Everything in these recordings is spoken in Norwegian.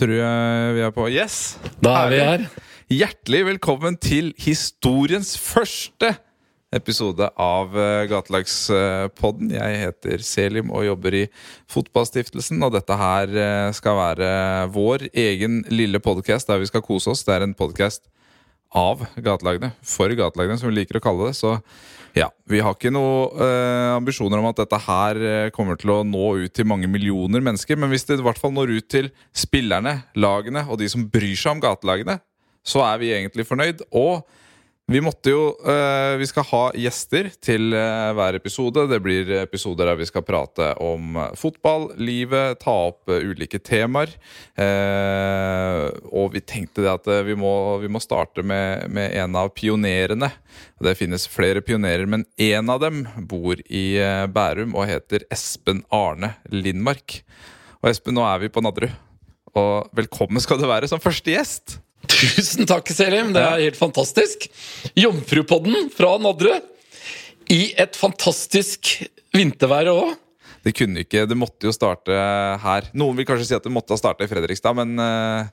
Tror jeg vi er på. Yes! Da er vi her. Hjertelig velkommen til historiens første episode av eh, Gatelagspodden. Jeg heter Selim og jobber i Fotballstiftelsen. Og dette her eh, skal være vår egen lille podkast der vi skal kose oss. Det er en podkast av gatelagene, for gatelagene, som vi liker å kalle det. Så ja, vi har ikke noen uh, ambisjoner om at dette her uh, kommer til å nå ut til mange millioner mennesker. Men hvis det i hvert fall når ut til spillerne, lagene og de som bryr seg om gatelagene, så er vi egentlig fornøyd. Og vi måtte jo uh, Vi skal ha gjester til hver episode. Det blir episoder der vi skal prate om fotball, livet, ta opp ulike temaer. og vi tenkte det at vi må, vi må starte med, med en av pionerene det finnes flere pionerer, men én av dem bor i Bærum og heter Espen Arne Lindmark. Og Espen, nå er vi på Nadderud. Og velkommen skal du være som første gjest. Tusen takk, Selim. Det er helt fantastisk. Jomfrupodden fra Nadderud. I et fantastisk vintervær òg. Det kunne ikke, det måtte jo starte her. Noen vil kanskje si at det måtte ha starta i Fredrikstad, men, eh,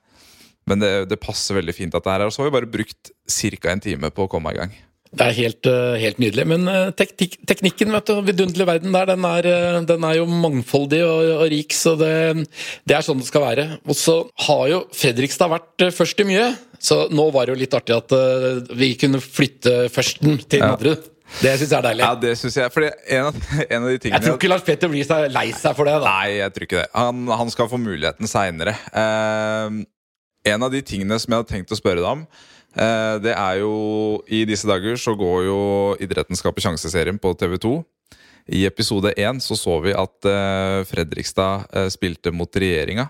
men det, det, passer veldig fint at det er her. Og så har vi bare brukt ca. en time på å komme i gang. Det er helt, eh, helt nydelig. Men eh, teknik, teknikken, vet du, vidunderlige verden der, den er, eh, den er, jo mangfoldig og, og rik, så det, det, er sånn det skal være. Og så har jo Fredrikstad vært først i mye, så nå var det jo litt artig at vi kunne flytte førsten til Nadderud. Ja. Det syns jeg er deilig. Ja, det synes Jeg fordi en av, en av de tingene Jeg tror ikke Lars Petter blir seg lei seg for det. da Nei, jeg tror ikke det. Han, han skal få muligheten seinere. Uh, en av de tingene som jeg hadde tenkt å spørre deg om det er jo I disse dager så går jo Idretten skaper sjanseserien på TV2. I episode én så, så vi at eh, Fredrikstad eh, spilte mot regjeringa.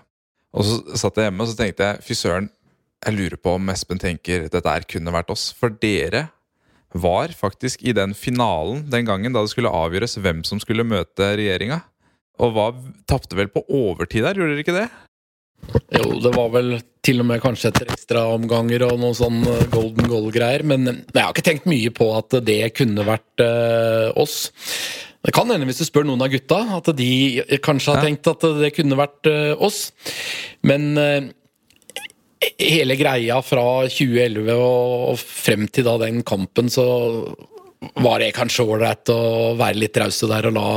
Og så satt jeg hjemme og så tenkte jeg fy søren, jeg lurer på om Espen tenker dette her kunne vært oss. For dere var faktisk i den finalen den gangen da det skulle avgjøres hvem som skulle møte regjeringa. Og tapte vel på overtid der, gjorde dere ikke det? Jo, det var vel til og med kanskje etter ekstraomganger og noen sånn eh, golden goal-greier. Men jeg har ikke tenkt mye på at det kunne vært uh, oss. Det kan hende hvis du spør noen av gutta, at de kanskje har tenkt at det kunne vært uh, oss. Men uh, hele greia fra 2011 og frem til da den kampen, så var det kanskje ålreit å være litt rause der og la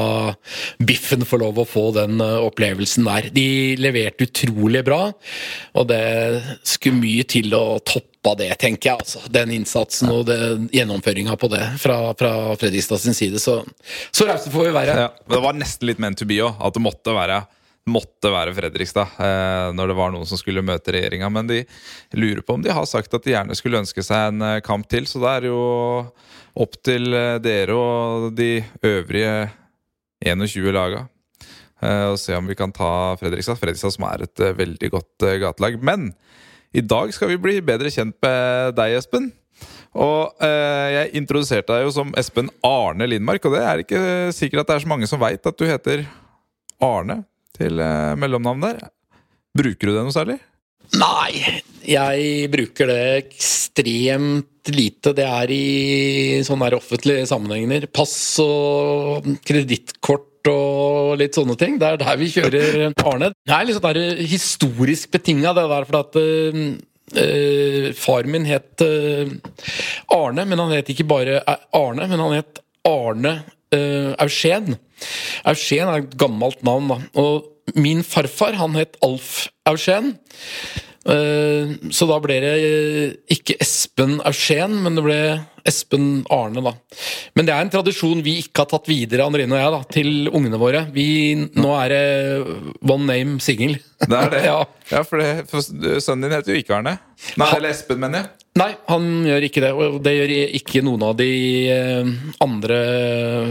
Biffen få lov å få den eh, opplevelsen der. De leverte utrolig bra, og det skulle mye til å toppe det, tenker jeg. altså. Den innsatsen og gjennomføringa på det fra, fra Fredrikstad sin side. Så, så rause får vi være. Ja, men det var nesten litt meant to be òg, at det måtte være måtte være Fredrikstad eh, når det var noen som skulle møte regjeringa. Men de lurer på om de har sagt at de gjerne skulle ønske seg en eh, kamp til. Så det er jo opp til eh, dere og de øvrige 21 laga. Eh, og se om vi kan ta Fredrikstad. Fredrikstad som er et eh, veldig godt gatelag. Men i dag skal vi bli bedre kjent med deg, Espen. Og eh, jeg introduserte deg jo som Espen Arne Lindmark, og det er ikke sikkert at det er så mange som veit at du heter Arne til eh, mellomnavn der. Bruker du det noe særlig? Nei, jeg bruker det ekstremt lite. Det er i sånne offentlige sammenhenger. Pass og kredittkort og litt sånne ting. Det er der vi kjører Arne. Det er litt sånn historisk betinga, det der, for at uh, far min het uh, Arne, men han het ikke bare Arne, men han het Arne uh, Eugen. Eugen er et gammelt navn, da. Og min farfar han het Alf Eugen. Eh, så da ble det ikke Espen Eugen, men det ble Espen Arne, da. Men det er en tradisjon vi ikke har tatt videre, Andrine og jeg, da, til ungene våre. Vi, nå er det one name single. Det er det? ja. ja, for, det, for sønnen din heter jo ikke Arne. Nei, eller Espen, mener jeg. Nei, han gjør ikke det. Og det gjør ikke noen av de eh, andre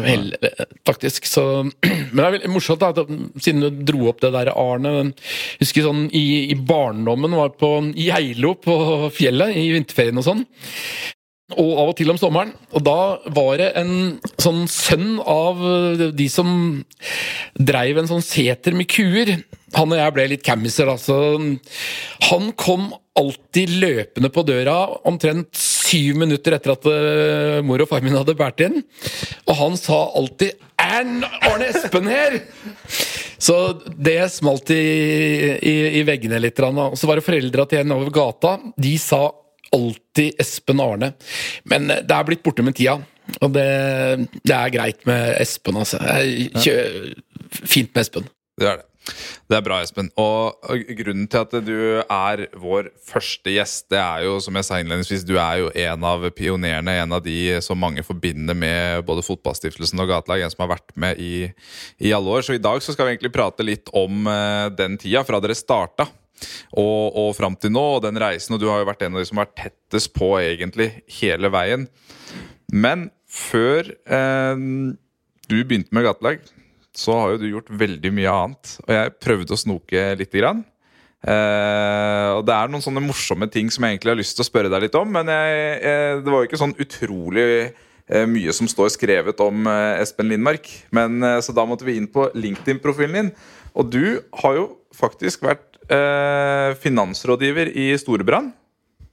heller, faktisk. Så, men det er veldig morsomt, da, siden du dro opp det der Arne. Jeg husker sånn i, i barndommen var på Geilo på fjellet i vinterferien og sånn og av og til om sommeren. Og da var det en sånn sønn av de som dreiv en sånn seter med kuer. Han og jeg ble litt cammiser, altså. Han kom alltid løpende på døra omtrent syv minutter etter at uh, mor og far min hadde båret inn. Og han sa alltid 'Er Arne Espen her?' Så det smalt i, i, i veggene litt. Og så var det foreldra til en over gata. De sa alltid Espen Arne. Men det er blitt borte med tida. Og det, det er greit med Espen, altså. Fint med Espen. Det er det. Det er bra, Espen. Og grunnen til at du er vår første gjest, det er jo, som jeg sa innledningsvis, du er jo en av pionerene. En av de som mange forbinder med både Fotballstiftelsen og Gatelag. En som har vært med i, i alle år. Så i dag så skal vi egentlig prate litt om uh, den tida, fra dere starta. Og, og fram til nå, og den reisen. Og du har jo vært en av de som har vært tettest på egentlig hele veien. Men før eh, du begynte med Gatelag så har jo du gjort veldig mye annet. Og jeg prøvde å snoke lite grann. Eh, og det er noen sånne morsomme ting som jeg egentlig har lyst til å spørre deg litt om. Men jeg, jeg, det var jo ikke sånn utrolig eh, mye som står skrevet om eh, Espen Lindmark. Men, eh, så da måtte vi inn på LinkedIn-profilen din. Og du har jo faktisk vært eh, finansrådgiver i Storebrand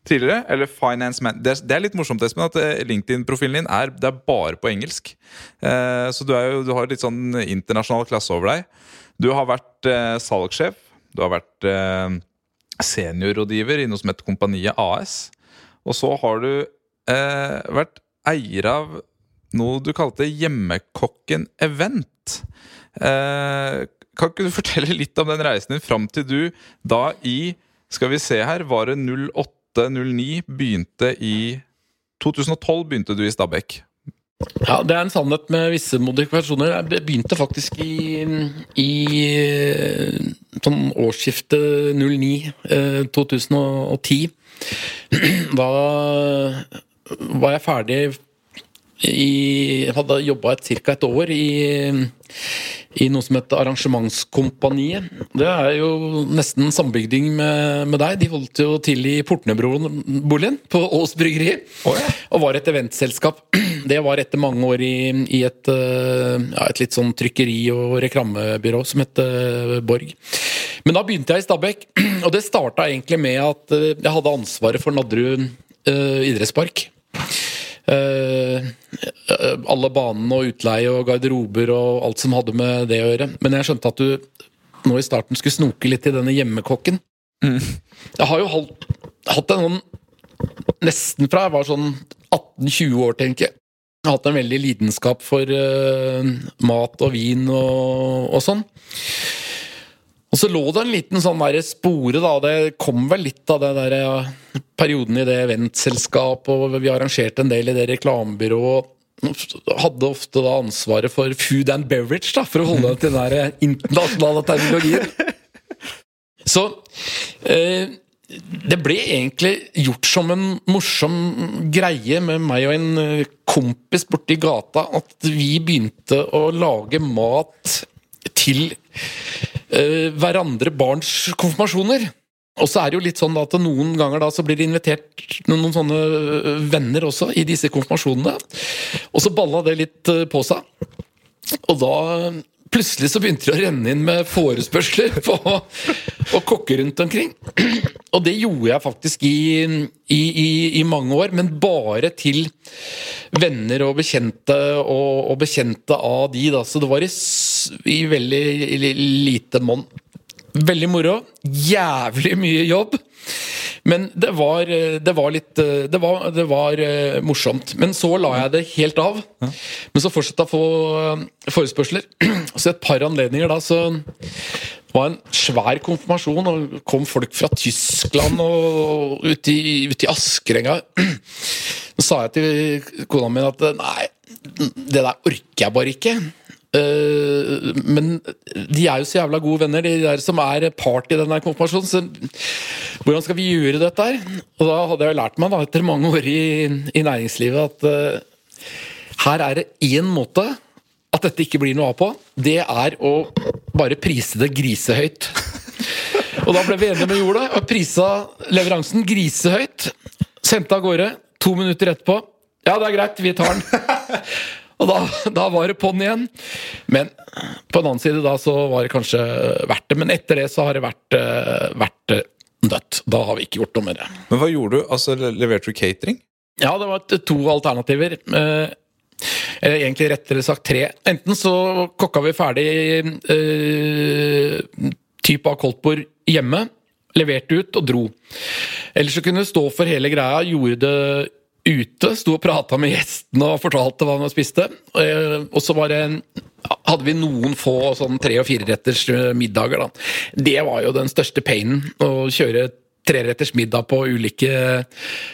tidligere. Eller Finance Man. Det er, litt morsomt Espen, at eh, LinkedIn-profilen din er, det er bare på engelsk. Eh, så du, jo, du, har litt sånn internasjonal klasse over deg. Du har vært eh, salgssjef. Du har vært seniorrådgiver i noe som heter Kompaniet AS. Og så har du vært eier av noe du kalte Hjemmekokken Event. Kan ikke du fortelle litt om den reisen din fram til du da i skal vi se her, var det 08 08.09 begynte i 2012 begynte du i Stabekk. Ja, det er en sannhet med visse modifikasjoner. Jeg begynte faktisk i, i sånn årsskiftet 09-2010. Da var jeg ferdig i Hadde jobba ca. et år i i noe som heter Arrangementskompaniet. Det er jo nesten sambygding med, med, deg. De holdt jo til i Portnebroen-boligen på Ås bryggeri. Oh, ja. Og var et eventselskap. Det var etter mange år i, i et, eh, ja, et, litt sånn trykkeri- og reklamebyrå som het Borg. Men da begynte jeg i Stabekk, og det starta egentlig med at eh, jeg hadde ansvaret for Nadderud uh, idrettspark. Uh, alle banene og utleie og garderober og alt som hadde med det å gjøre. Men jeg skjønte at du nå i starten skulle snoke litt i denne hjemmekokken. Mm. Jeg har jo holdt, hatt en sånn Nesten fra jeg var sånn 18-20 år, tenker jeg. Jeg har hatt en veldig lidenskap for uh, mat og vin og, og sånn. Og så lå det en liten sånn der spore, da. Det kom vel litt av ja, perioden i det eventselskapet, og vi arrangerte en del i det reklamebyrået. Hadde ofte da ansvaret for food and beverage, da, for å holde til den internasjonale terminologien. Så eh, det ble egentlig gjort som en morsom greie med meg og en eh, kompis borti gata, at vi begynte å lage mat til uh, hverandre barns konfirmasjoner. Og så er det jo litt sånn at noen ganger da så blir det invitert noen, sånne eh, venner også i disse konfirmasjonene. Og så balla det litt eh, på seg. Og da plutselig så begynte det å renne inn med forespørsler på, å kokke rundt omkring. Og det gjorde jeg faktisk i, i, i, i, mange år, men bare til venner og bekjente og, og bekjente av de, da. Så det var i, veldig lite monn. Veldig moro. Jævlig mye jobb. Men det var, det var litt det var, det var, uh, morsomt. Men så la jeg det helt av. Men så fortsatte jeg å få uh, forespørsler. Så et par anledninger da så var en svær konfirmasjon, og kom folk fra Tyskland og ut i, ut i Asker. Så sa jeg til kona mi at nei, det der orker jeg bare ikke. Uh, men de er jo så jævla gode venner, de der som er part i denne konfirmasjonen. Så hvordan skal vi gjøre dette her? Og da hadde jeg lært meg da, etter mange år i, i næringslivet at uh, her er det én måte at dette ikke blir noe av på. Det er å bare prise det grisehøyt. Og da ble vi enige med jorda og prisa leveransen grisehøyt. Sendte av gårde. To minutter etterpå. Ja, det er greit, vi tar den. Og da, da var det på'n igjen. Men på den annen side da så var det kanskje verdt det. Men etter det så har det vært, uh, vært dødt. Da har vi ikke gjort noe med det. Men hva gjorde du? Altså, Leverte du catering? Ja, det var to alternativer. Uh, Eller egentlig rettere sagt tre. Enten så kokka vi ferdig eh, type av koldtbord hjemme, leverte ut og dro. Eller så kunne du stå for hele greia, gjorde det ute, sto og prata med gjestene og fortalte hva de spiste. Eh, og så var det hadde vi noen få sånn tre- og fireretters middager. da. Det var jo den største painen, å kjøre treretters middag på ulike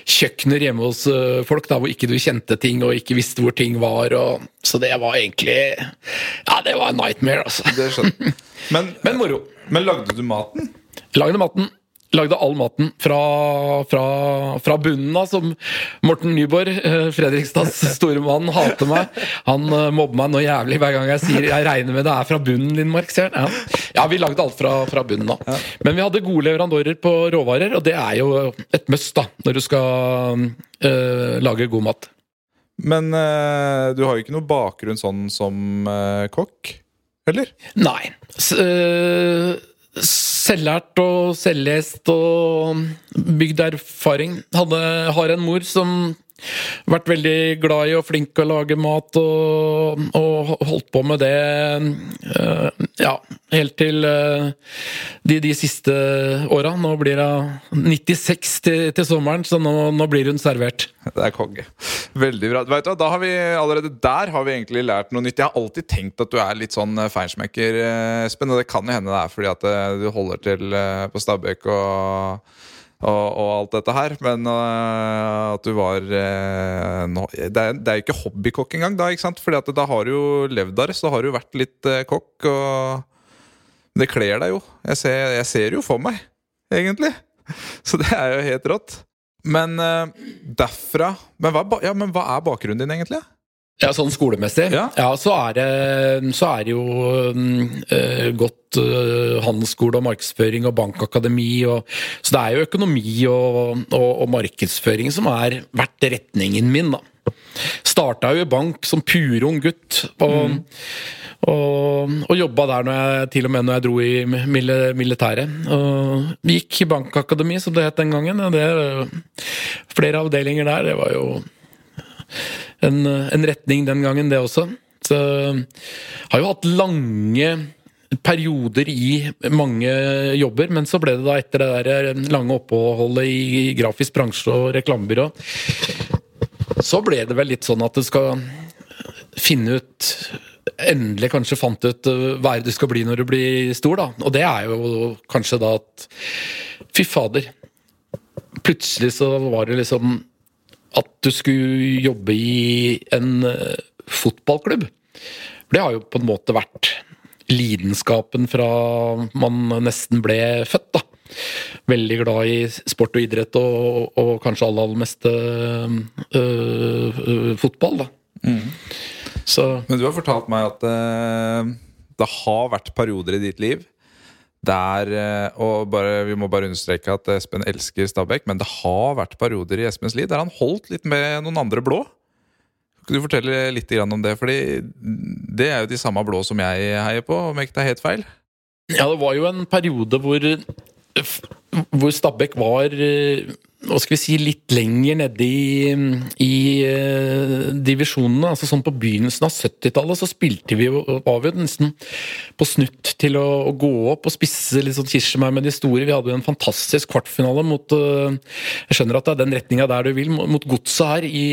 kjøkkener hjemme hos eh, folk, da, hvor ikke du kjente ting og ikke visste hvor ting var. Og, så det var egentlig Ja, det var en nightmare, altså. Men, Men moro. men lagde du maten? Lagde maten. Lagde all maten fra, fra, fra bunnen av, som Morten Nyborg, eh, Fredrikstads store mann, hater meg. Han eh, mobber meg noe jævlig hver gang jeg sier jeg regner med det er fra bunnen, Lindmark. sier han. Ja. vi lagde alt fra, fra bunnen av. Men vi hadde gode leverandører på råvarer, og det er jo et must da, når du skal eh, lage god mat. Men eh, du har jo ikke noe bakgrunn sånn som eh, kokk? Eller? Nei. S øh, Selvlært og selvlest og bygd erfaring. Hadde, har en mor som vært veldig glad i og flink til å lage mat, og, og holdt på med det uh, ja, helt til uh, de, de siste åra. Nå blir hun 96 til, til sommeren, så nå, nå blir hun servert. Det er konge. Veldig bra. Vet du, da har vi, Allerede der har vi egentlig lært noe nytt. Jeg har alltid tenkt at du er litt sånn eh, feinschmecker, Espen. Og det kan jo hende det er fordi at du holder til på Stabekk og, og, og alt dette her. Men uh, at du var uh, no, det, er, det er jo ikke hobbykokk engang, da. ikke sant? Fordi at da har du jo levd der, så har du vært litt uh, kokk. og Det kler deg jo. Jeg ser, jeg ser jo for meg, egentlig. Så det er jo helt rått. Men eh, derfra men hva, ja, men hva er bakgrunnen din, egentlig? Ja, sånn skolemessig. Ja. så, er det, så er det jo mm, eh, godt øh, handelsskole og markedsføring og bankakademi. Og, så det er jo økonomi og, og, og markedsføring som har vært retningen min, da. Starta jo i bank som purung gutt. Og, og, og jobba der jeg, til og med når jeg dro i mil- militæret. Og gikk i bankakademi, som det het den gangen. Det, flere avdelinger der. Det var jo en, en retning den gangen, det også. Så har jo hatt lange perioder i mange jobber, men så ble det da etter det der lange oppholdet i grafisk bransje og reklamebyrå, så ble det vel litt sånn at du skal finne ut Endelig kanskje fant ut uh, hva du skal bli når du blir stor, da. Og det er jo kanskje da at Fy fader. Plutselig så var det liksom at du skulle jobbe i en eh, fotballklubb. For det har jo på en måte vært lidenskapen fra man nesten ble født, da. Veldig glad i sport og idrett, og, og kanskje aller, aller meste øh, øh, fotball, da. Så Men du har fortalt meg at øh, det har vært perioder i ditt liv der eh, Og bare, vi må bare understreke at Espen elsker Stabæk, men det har vært perioder i Espens liv der han holdt litt med noen andre blå. Kan du fortelle litt om det? Fordi det er jo de samme blå som jeg heier på, om jeg ikke tar helt feil. Ja, det var jo en periode hvor hvor Stabæk var eh, hva skal vi si, litt lenger nede i, i uh, divisjonene. altså sånn På begynnelsen av 70-tallet så spilte vi var vi jo nesten på snutt til å, å gå opp og spisse litt sånn kirsebær med de store. Vi hadde jo en fantastisk kvartfinale mot uh, Jeg skjønner at det er den retninga der du vil, mot godset her i,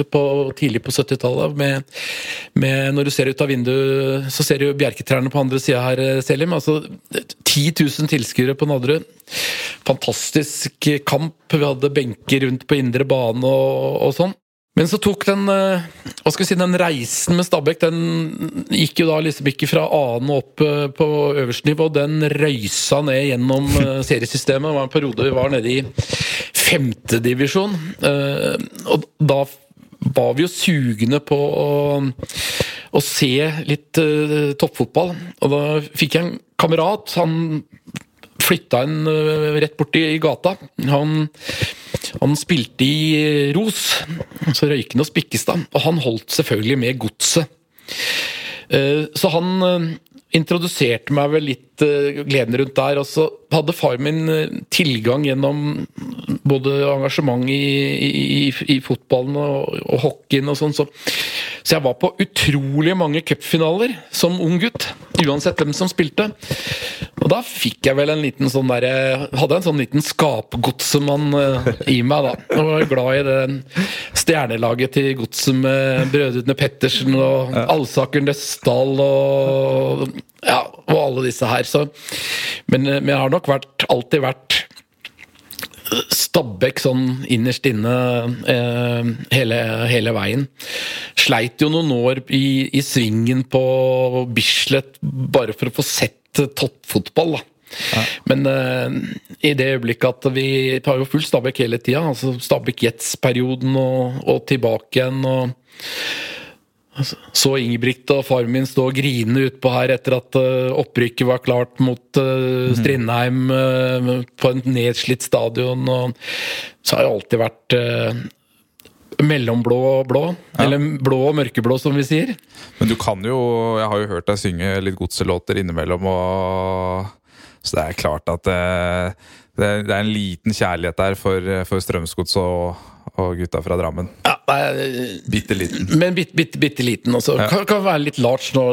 på, tidlig på 70-tallet. Med, med, når du ser ut av vinduet, så ser du bjerketrærne på andre sida her, eh, Selim. altså 10 000 tilskuere på Nadderud. Fantastisk kamp. Vi hadde benker rundt på indre bane og, og sånn. Men så tok den eh, hva skal vi si, den reisen med Stabæk Den gikk jo da liksom ikke fra annen opp eh, på øverste nivå. Den røysa ned gjennom eh, seriesystemet. Det var en periode vi var nede i femtedivisjon. Og da var vi jo sugne på å, å se litt toppfotball. Og da fikk jeg en kamerat. Han flytta inn uh, rett borti gata. Han, han spilte i Ros, så Røyken og Spikkestad. Og han holdt selvfølgelig med godset. Uh, så han introduserte meg vel litt litt gleden rundt der. Og så hadde far min tilgang gjennom både engasjement i, i, i fotballen og, og hockeyen og sånn. Så, så, jeg var på utrolig mange cupfinaler som ung gutt. Uansett hvem som spilte. Og da fikk jeg vel en liten sånn der Hadde en sånn liten skapgodsemann i meg, da. Og var glad i det stjernelaget til godset med brødrene Pettersen og Alsaker Nøstdal og ja, og alle disse her. Så, men, men jeg har nok vært, alltid vært Stabæk sånn innerst inne eh, hele, hele, veien. Sleit jo noen år i, i svingen på Bislett bare for å få sett toppfotball, da. Ja. Men eh, i det øyeblikket at vi tar jo full Stabæk hele tida, altså Stabæk Jets-perioden og, og, tilbake igjen og så Ingebrigt og far min stå og grine utpå her etter at uh, opprykket var klart mot uh, Strindheim uh, på en nedslitt stadion. Og så har jeg alltid vært mellomblå og blå. Ja. Eller blå og mørkeblå, som vi sier. Men du kan jo Jeg har jo hørt deg synge litt godselåter innimellom, og så det er klart at det, det er en liten kjærlighet der for, for Strømsgods og, og, gutta fra Drammen. Ja, bitte liten. Men bitte, bitte, bitte liten. Også. Ja. Kan, kan være litt large nå.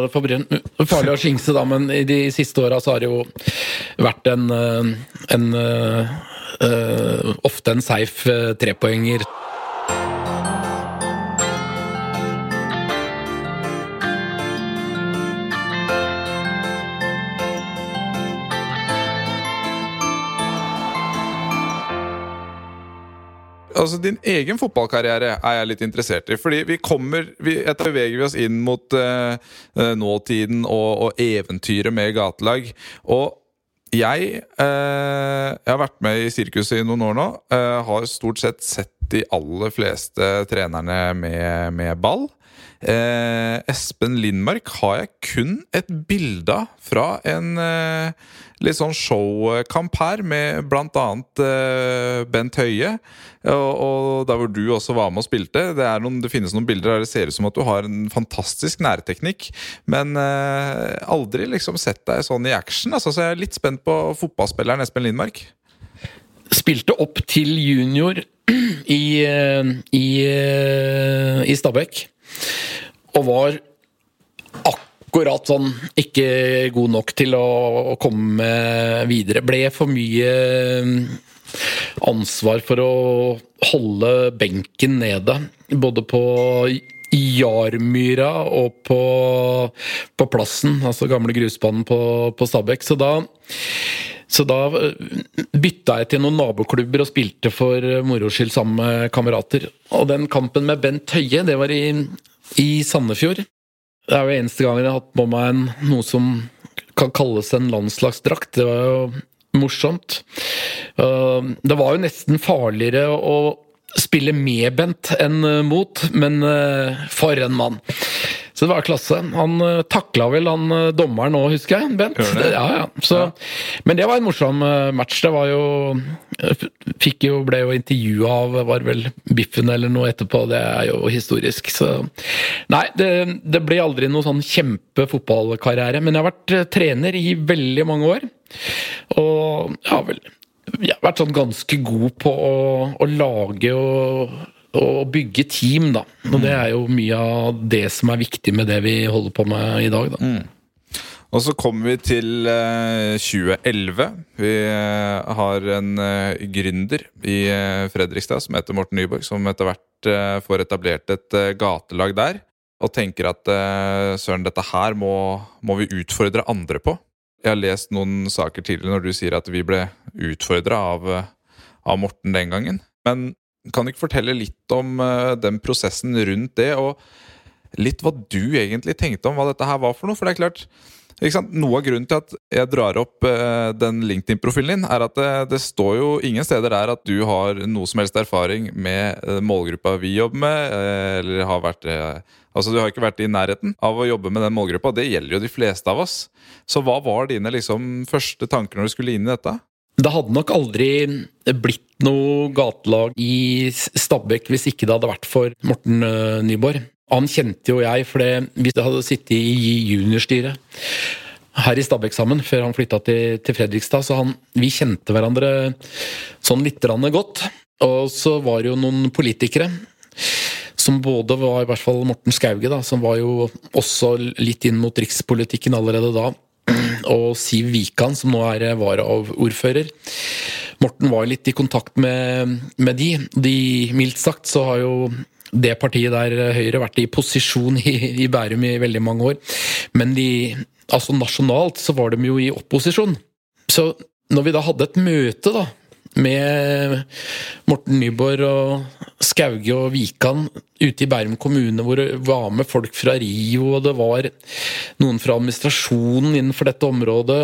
Farlig å skingse, da, men i de siste åra så har det jo vært en, eh, en, en uh, Ofte en safe uh, trepoenger. Altså Din egen fotballkarriere er jeg litt interessert i. fordi vi kommer, vi, Etter beveger vi oss inn mot uh, nåtiden og, og, eventyret med gatelag. Og jeg, eh, jeg har vært med i sirkuset i noen år nå. Eh, har stort sett sett de aller fleste trenerne med, med ball. Eh, Espen Lindmark har jeg kun et bilde av fra en eh, litt sånn showkamp her, med bl.a. Eh, Bent Høie. Og, og, der hvor du også var med og spilte. Det, noen, det, finnes noen bilder der det ser ut som at du har en fantastisk nærteknikk, men eh, aldri liksom sett deg sånn i action. Altså, så jeg er litt spent på fotballspilleren Espen Lindmark. Spilte opp til junior i, eh, i, eh, i Stabæk og var akkurat sånn ikke god nok til å, komme videre. Ble for mye mm, ansvar for å holde benken nede. Både på Jarmyra og på, på plassen, altså gamle grusbanen på, på Stabekk. Så da så da mm, bytta jeg til noen naboklubber og spilte for moro skyld sammen med kamerater. Og den kampen med Bent Høie, det var i i Sandefjord. Det er jo eneste gangen jeg har hatt på meg en, noe som kan kalles en landslagsdrakt. Det var jo morsomt. Det var jo nesten farligere å spille med Bent enn mot, men eh, for en mann. Så det var klasse. Han uh, takla vel han uh, dommeren òg, husker jeg. Bent. Det? Ja, ja. Så, ja. Men det var en morsom uh, match. Det var jo Fikk jo, ble jo intervjua av var vel Biffen eller noe etterpå. Det er jo historisk. Så Nei, det, det ble aldri noe sånn kjempe fotballkarriere. Men jeg har vært trener i veldig mange år. Og ja vel jeg har vært sånn ganske god på å, å lage og å bygge team, da. Og det er jo mye av det som er viktig med det vi holder på med i dag, da. Mm. Og så kommer vi til eh, 2011. Vi eh, har en eh, gründer i eh, Fredrikstad som heter Morten Nyborg, som etter hvert eh, får etablert et eh, gatelag der. Og tenker at søren, dette her må, må, vi utfordre andre på. Jeg har lest noen saker tidligere når du sier at vi ble utfordra av, av Morten den gangen. Men kan du ikke fortelle litt om uh, den prosessen rundt det, og litt hva du egentlig tenkte om hva dette her var for noe? For det er klart, Noe av grunnen til at jeg drar opp uh, den LinkedIn-profilen din, er at det, det, står jo ingen steder der at du har noe som helst erfaring med målgruppa vi jobber med, eller har vært Altså, Du har ikke vært i nærheten av å jobbe med den målgruppa. Det gjelder jo de fleste av oss. Så hva var dine liksom, første tanker når du skulle inn i dette? Det hadde nok aldri blitt noe gatelag i Stabekk hvis ikke det hadde vært for Morten Nyborg. Han kjente jo jeg, for hvis jeg hadde sittet i juniorstyret her i Stabekk sammen før han flytta til, til Fredrikstad, så han, vi kjente hverandre sånn litt godt. Og så var det jo noen politikere som både var i hvert fall Morten Skauge, da, som var jo også litt inn mot rikspolitikken allerede da, og Siv Wikan, som nå er varaordfører. Morten var litt i kontakt med, med de. de. Mildt sagt så har jo det partiet der Høyre vært i posisjon i, i Bærum i veldig mange år. Men de, altså nasjonalt så var de jo i opposisjon. Så når vi da hadde et møte da, med Morten Nyborg og Skauge og Vikan ute i Bærum kommune, hvor det var med folk fra Rio, og det var noen fra administrasjonen innenfor dette området.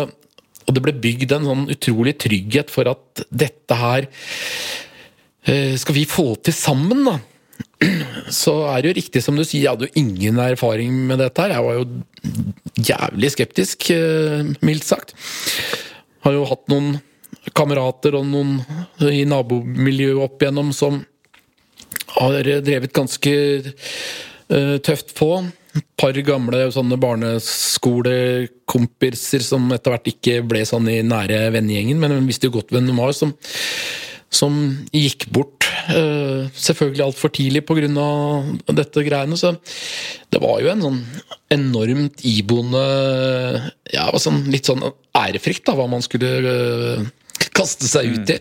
Og det ble bygd en sånn utrolig trygghet for at dette her eh, skal vi få til sammen, da. Så er det jo riktig som du sier, jeg hadde jo ingen erfaring med dette her. Jeg var jo jævlig skeptisk, eh, mildt sagt. Har jo hatt noen kamerater og noen i nabomiljøet opp igjennom som har drevet ganske uh, tøft på. Et par gamle sånne barneskolekompiser som etter hvert ikke ble sånn i nære vennegjengen, men visste jo godt hvem de var, som, som gikk bort. Uh, selvfølgelig altfor tidlig pga. dette greiene. Så det var jo en sånn enormt iboende ja, sånn, Litt sånn ærefrykt, da, hva man skulle uh, kaste seg ut i.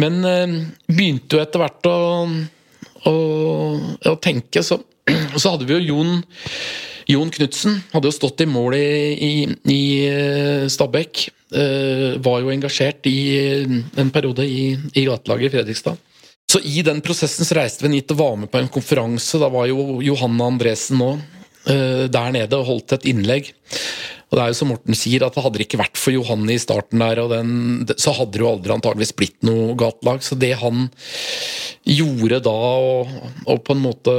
Men uh, begynte jo etter hvert å, å, å tenke, så, så, hadde vi jo Jon, Jon Knutsen. Hadde jo stått i mål i, i, i uh, Stabekk. Uh, var jo engasjert i en periode i, i gatelaget i Fredrikstad. Så i den prosessen så reiste vi hit og var med på en konferanse. Da var jo Johanna Andresen nå der nede og holdt et innlegg. Og det er jo som Morten sier, at det hadde ikke vært for Johanne i starten der, den, så hadde det jo aldri antageligvis blitt noe gatelag. Så det han gjorde da, og, og på en måte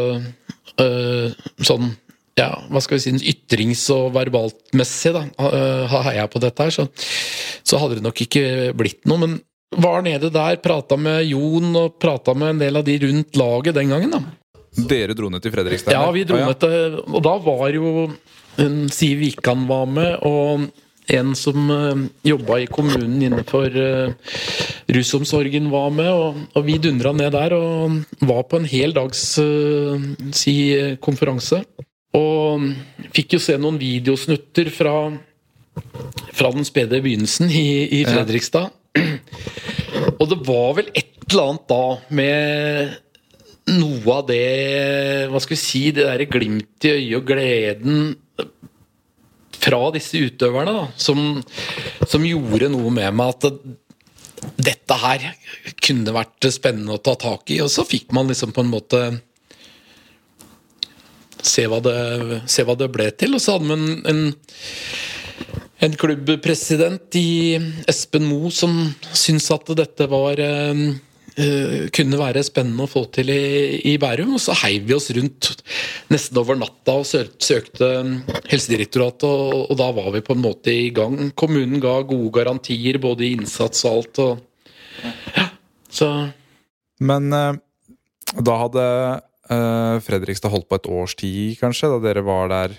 øh, sånn ja, hva skal vi si, ytrings- og verbaltmessig da, øh, heia på dette her, så, så hadde det nok ikke blitt noe. Men var nede der, prata med Jon og prata med en del av de rundt laget den gangen. da. Dere dro ned til Fredrikstad? Ja, vi dro ned til Og da var jo Siv Wikan var med, og en som uh, eh, jobba i kommunen innenfor uh, rusomsorgen, var med. Og, og vi dundra ned der og var på en hel dags uh, si, konferanse. Og fikk jo se noen videosnutter fra, fra den spede begynnelsen i, i Fredrikstad. Og det var vel et eller annet da med noe av det Hva skal vi si Det derre glimt i øyet og gleden fra disse utøverne da, som, som, gjorde noe med meg at det, dette her kunne vært spennende å ta tak i. Og så fikk man liksom på en måte se hva det, se hva det ble til. Og så hadde man en, en, en klubbpresident i Espen Moe som syntes at dette var eh, Uh, kunne være spennende å få til i, i, Bærum. Og så heiv vi oss rundt nesten over natta og søkte Helsedirektoratet, og, og, da var vi på en måte i gang. Kommunen ga gode garantier, både i innsats og alt. Og, ja, så Men uh, da hadde uh, Fredrikstad holdt på et års tid, kanskje, da dere var der?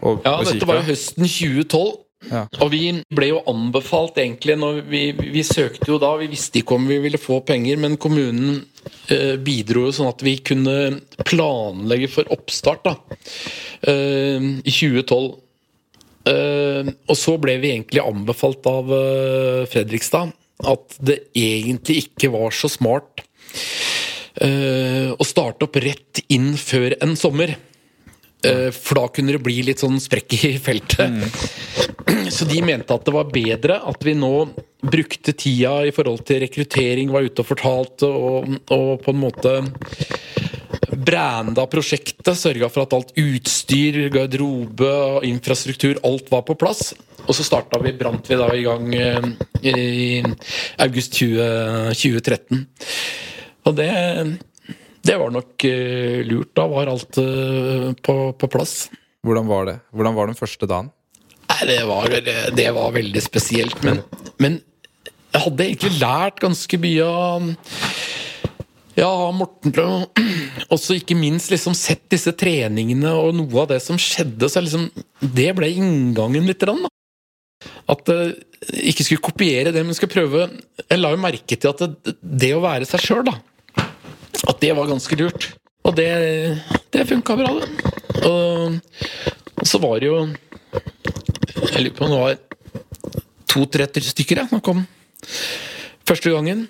Og, ja, dette var jo høsten 2012. Ja. Og vi ble jo anbefalt, egentlig, når vi, vi, søkte jo da Vi visste ikke om vi ville få penger, men kommunen eh, bidro jo sånn at vi kunne planlegge for oppstart da, eh, i 2012. Eh, og så ble vi egentlig anbefalt av eh, Fredrikstad at det egentlig ikke var så smart eh, å starte opp rett inn før en sommer. Eh, for da kunne det bli litt sånn sprekk i feltet. Mm. Så de mente at det var bedre at vi nå brukte tida i forhold til rekruttering, var ute og fortalte, og, og på en måte branda prosjektet. Sørga for at alt utstyr, garderobe, infrastruktur, alt var på plass. Og så starta vi, brant vi da i gang eh, i august 20, 2013. Og det det var nok uh, lurt. Da var alt uh, på, på, plass. Hvordan var det? Hvordan var den første dagen? Nei, det var, det var veldig spesielt. Men, men, jeg hadde egentlig lært ganske mye av ja, Morten også ikke minst liksom sett disse treningene og noe av det som skjedde, så liksom, det ble inngangen litt. Da. At jeg ikke skulle kopiere det, men skulle prøve Jeg la jo merke til at det, det å være seg sjøl, da At det var ganske lurt. Og det, det funka bra, det. Og, og, så var det jo Jeg lurer på om det var to-tre stykker jeg kom første gangen.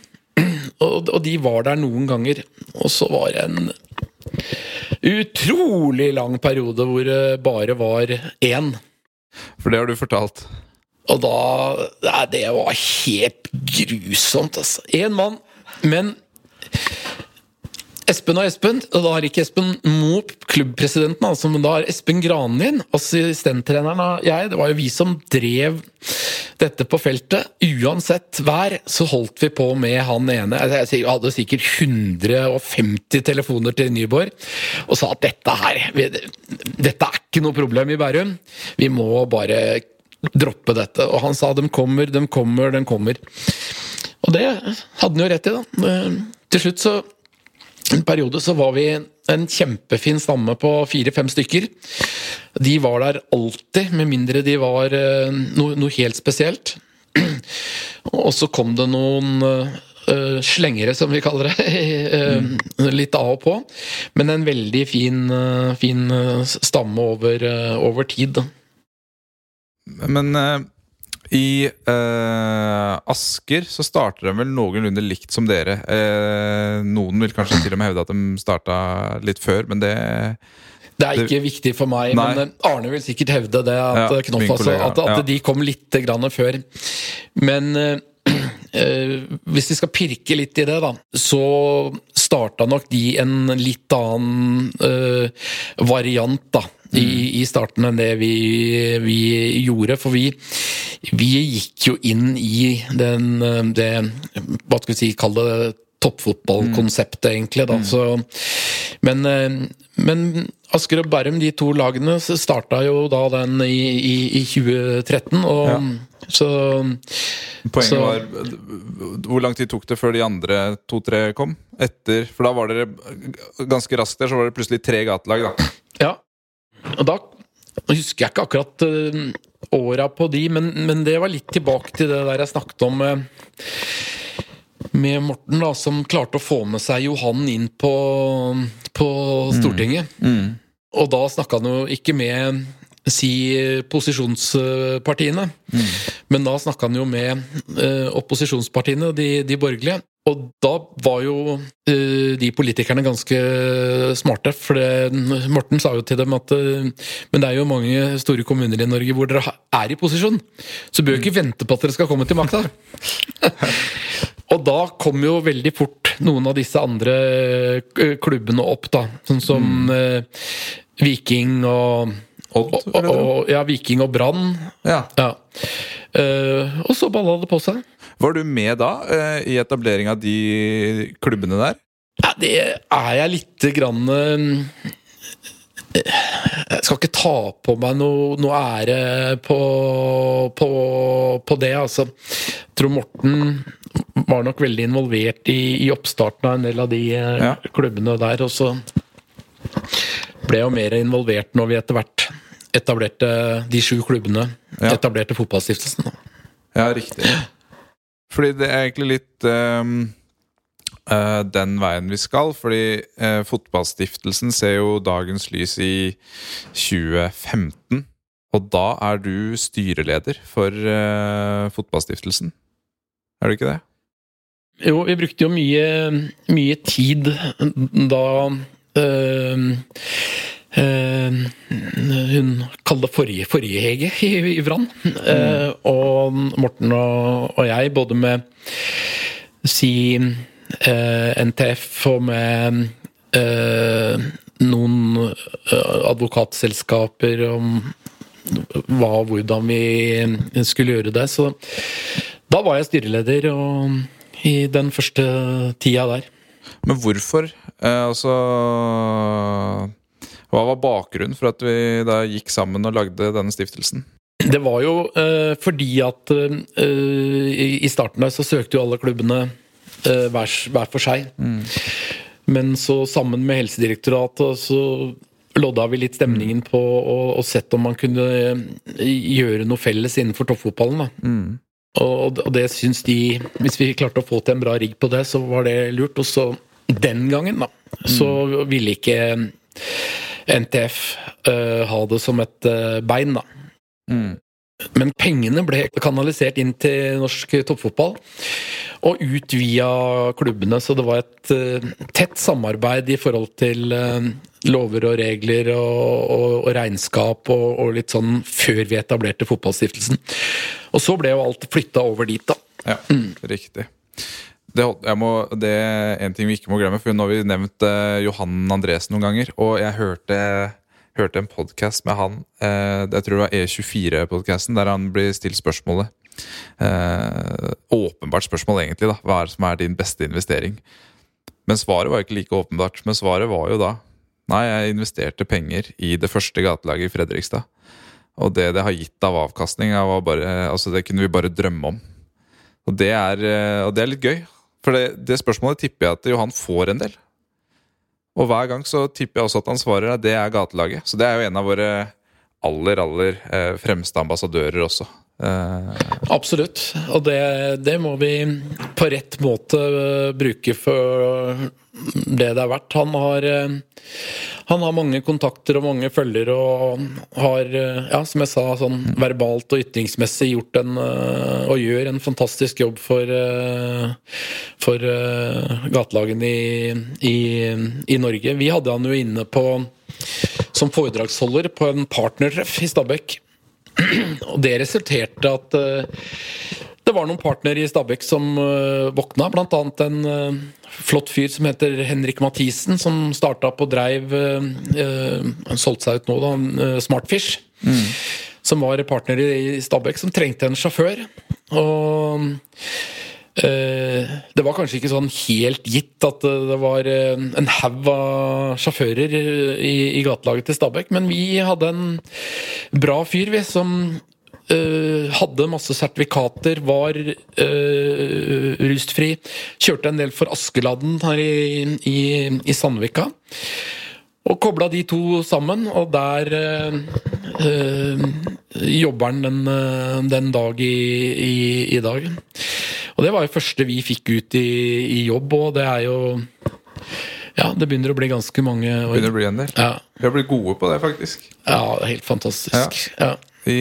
Og, og, de var der noen ganger. Og så var det en utrolig lang periode hvor det bare var én. For det har du fortalt? Og da Nei, det var helt grusomt, altså. Én mann. Men Espen og Espen, og da har ikke Espen Moe, klubbpresidenten, altså, men da har Espen Granlien, assistenttreneren av jeg, det var jo vi som drev dette på feltet. Uansett vær så holdt vi på med han ene. Jeg hadde sikkert 150 telefoner til Nyborg og sa at dette her Dette er ikke noe problem i Bærum. Vi må bare droppe dette. Og han sa de kommer, de kommer, de kommer. Og det hadde han jo rett i, da. Til slutt så en periode så var vi en kjempefin stamme på fire-fem stykker. De var der alltid, med mindre de var uh, noe, noe, helt spesielt. Og så kom det noen uh, slengere, som vi kaller det. uh, litt av og på. Men en veldig fin, fin stamme over, over tid. Men i eh, Asker så starter de vel noenlunde likt som dere. Eh, noen vil kanskje til og med hevde at de starta litt før, men det det er ikke det, viktig for meg, nei. men Arne vil sikkert hevde det. At, ja, Knoff, altså, at, at ja. de kom litt grann før. Men eh, hvis vi skal pirke litt i det, da, så starta nok de en litt annen eh, variant, da i, i, starten enn det vi, vi gjorde. For vi, vi, gikk jo inn i den, det Hva skal vi si, kall det toppfotballkonseptet, egentlig. da, mm. så men, men, Asker og Bærum, de to lagene, starta jo da den i, i, i 2013. og ja. så Poenget så, var Hvor lang tid tok det før de andre to-tre kom? Etter, For da var dere ganske raskt der, så var det plutselig tre gatelag, da. Ja, og da husker jeg ikke akkurat uh, åra på de, men, men, det var litt tilbake til det der jeg snakket om uh, med Morten, da, som klarte å få med seg Johan inn på, på Stortinget. Mm. Mm. Og da snakka han jo ikke med si posisjonspartiene, mm. men da snakka han jo med uh, opposisjonspartiene, de, de borgerlige. Og da var jo uh, de politikerne ganske smarte, for det, Morten sa jo til dem at uh, Men det er jo mange store kommuner i Norge hvor dere er i posisjon, så bør ikke vente på at dere skal komme til makta. og da kom jo veldig fort noen av disse andre uh, klubbene opp, da. Sånn som mm. Viking og, og, og, Ja, Viking og Brann. Ja. ja. og så balla det på seg. Var du med da uh, i etablering av de klubbene der? Ja, det er jeg lite grann uh, Jeg skal ikke ta på meg noe, noe ære på, på, på, det, altså. Jeg tror Morten var nok veldig involvert i, i oppstarten av en del av de eh, ja. klubbene der. Og så ble jeg jo mer involvert når vi etter hvert etablerte de sju klubbene. Ja. Etablerte Fotballstiftelsen. Ja, riktig. Fordi det er egentlig litt um, uh, den veien vi skal. Fordi uh, Fotballstiftelsen ser jo dagens lys i 2015. Og da er du styreleder for uh, Fotballstiftelsen. Er du ikke det? Jo, vi brukte jo mye, mye tid da Uh, hun kalte det forrige, forrige Hege i, i Brann. Mm. Uh, og Morten og, og, jeg, både med si eh, NTF og med noen advokatselskaper om hva og hvordan vi skulle gjøre det. Så da var jeg styreleder og, i den første tida der. Men hvorfor? altså hva var bakgrunnen for at vi da gikk sammen og lagde denne stiftelsen? Det var jo eh, fordi at eh, i starten der så søkte jo alle klubbene uh, hver, hver, for seg. Mm. Men så sammen med Helsedirektoratet så lodda vi litt stemningen på og, og sett om man kunne gjøre noe felles innenfor toppfotballen. da. Mm. Og, og det syns de Hvis vi klarte å få til en bra rigg på det, så var det lurt. Og så den gangen, da, så ville ikke NTF uh, ha det som et uh, bein, da. Mm. Men pengene ble kanalisert inn til norsk toppfotball, og ut via klubbene. Så det var et eh, tett samarbeid i forhold til eh, lover og regler og, og, og regnskap og, og litt sånn før vi etablerte Fotballstiftelsen. Og så ble jo alt flytta over dit, da. Ja, riktig. Det, må, det er en ting vi ikke må glemme, for nå har vi nevnt eh, Johan Andresen noen ganger. Og jeg hørte, hørte en podkast med han, eh, jeg tror det var E24-podkasten, der han blir stilt spørsmålet. Eh, åpenbart spørsmål, egentlig. da, Hva er det som er din beste investering? Men svaret var ikke like åpenbart. Men svaret var jo da Nei, jeg investerte penger i det første gatelaget i Fredrikstad. Og det det har gitt av avkastning, bare, altså det kunne vi bare drømme om. Og det er, eh, og det er litt gøy. For det, det spørsmålet tipper jeg at Johan får en del. Og hver gang så tipper jeg også at han svarer at det er gatelaget. Så det er jo en av våre aller, aller eh, fremste ambassadører også. Absolutt. Og det, det må vi på rett måte eh, bruke for det det er verdt. Han har, eh, han har mange kontakter og mange følgere og har, eh, ja, som jeg sa, sånn verbalt og ytringsmessig gjort en og gjør en fantastisk jobb for, for gatelagene i, i, i Norge. Vi hadde han jo inne på som foredragsholder på en partnertreff i Stabekk. Og det resulterte at eh, det var noen partnere i Stabæk som uh, våkna, annet en uh, flott fyr som heter Henrik Mathisen, som starta på Dreiv Han solgte seg ut nå, da. Smartfish. Smartfish. Som var partner i Stabæk, som trengte en sjåfør. Og det var kanskje ikke sånn helt gitt at det var en haug av sjåfører i, i gatelaget til Stabæk, men vi hadde en bra fyr, vi, som Uh, hadde masse sertifikater, var uh, rustfri. Kjørte en del for Askeladden her i, i, i Sandvika. Og kobla de to sammen, og der uh, jobber han den, den dag i, i, i, dag. Og det var jo første vi fikk ut i, i jobb, og det er jo ja, det begynner å bli ganske mange år. Begynner å bli en del. Ja. Vi har blitt gode på det, faktisk. Ja, det er helt fantastisk. Ja. Ja. I,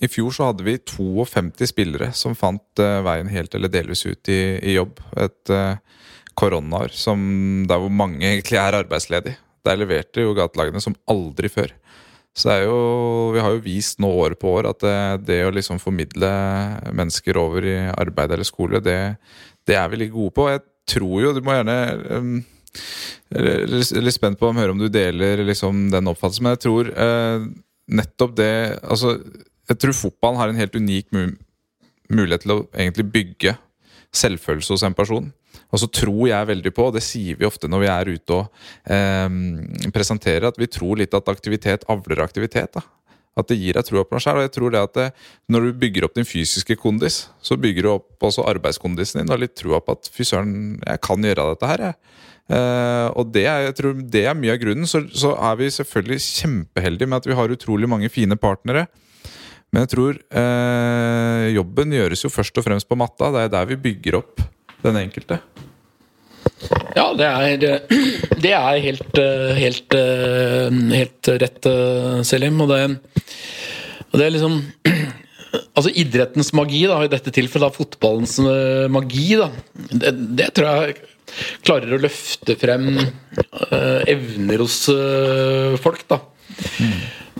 I fjor så hadde vi 52 spillere som fant uh, veien helt eller delvis ut i, i jobb. Et uh, koronaår der hvor mange egentlig er arbeidsledige. Der leverte jo gatelagene som aldri før. Så det er jo, vi har jo vist nå år på år at det, det å liksom formidle mennesker over i arbeid eller skole, det, det er vi litt gode på. Jeg tror jo, du må gjerne um, Litt spent på å høre om du deler liksom den oppfattelsen, men jeg tror uh, nettopp det altså jeg tror fotballen har en helt unik mu mulighet til å egentlig bygge selvfølelse hos en person. Og så tror jeg veldig på, og det sier vi ofte når vi er ute og eh, presenterer, at vi tror litt at aktivitet avler aktivitet. da. At det gir deg troa på deg sjøl. Og jeg tror det at det, når du bygger opp din fysiske kondis, så bygger du opp også arbeidskondisen din og litt troa på at fy søren, jeg kan gjøre dette her. jeg. Uh, og det er, jeg tror det er mye av grunnen. Så, så er vi selvfølgelig kjempeheldige med at vi har utrolig mange fine partnere. Men jeg tror uh, jobben gjøres jo først og fremst på matta. Det er der vi bygger opp den enkelte. Ja, det er, det er helt, helt, helt rett, Selim. Og det, og det er liksom Altså idrettens magi, da, i dette tilfellet da, fotballens magi, da, det, det, tror jeg klarer å løfte frem evner hos folk. da.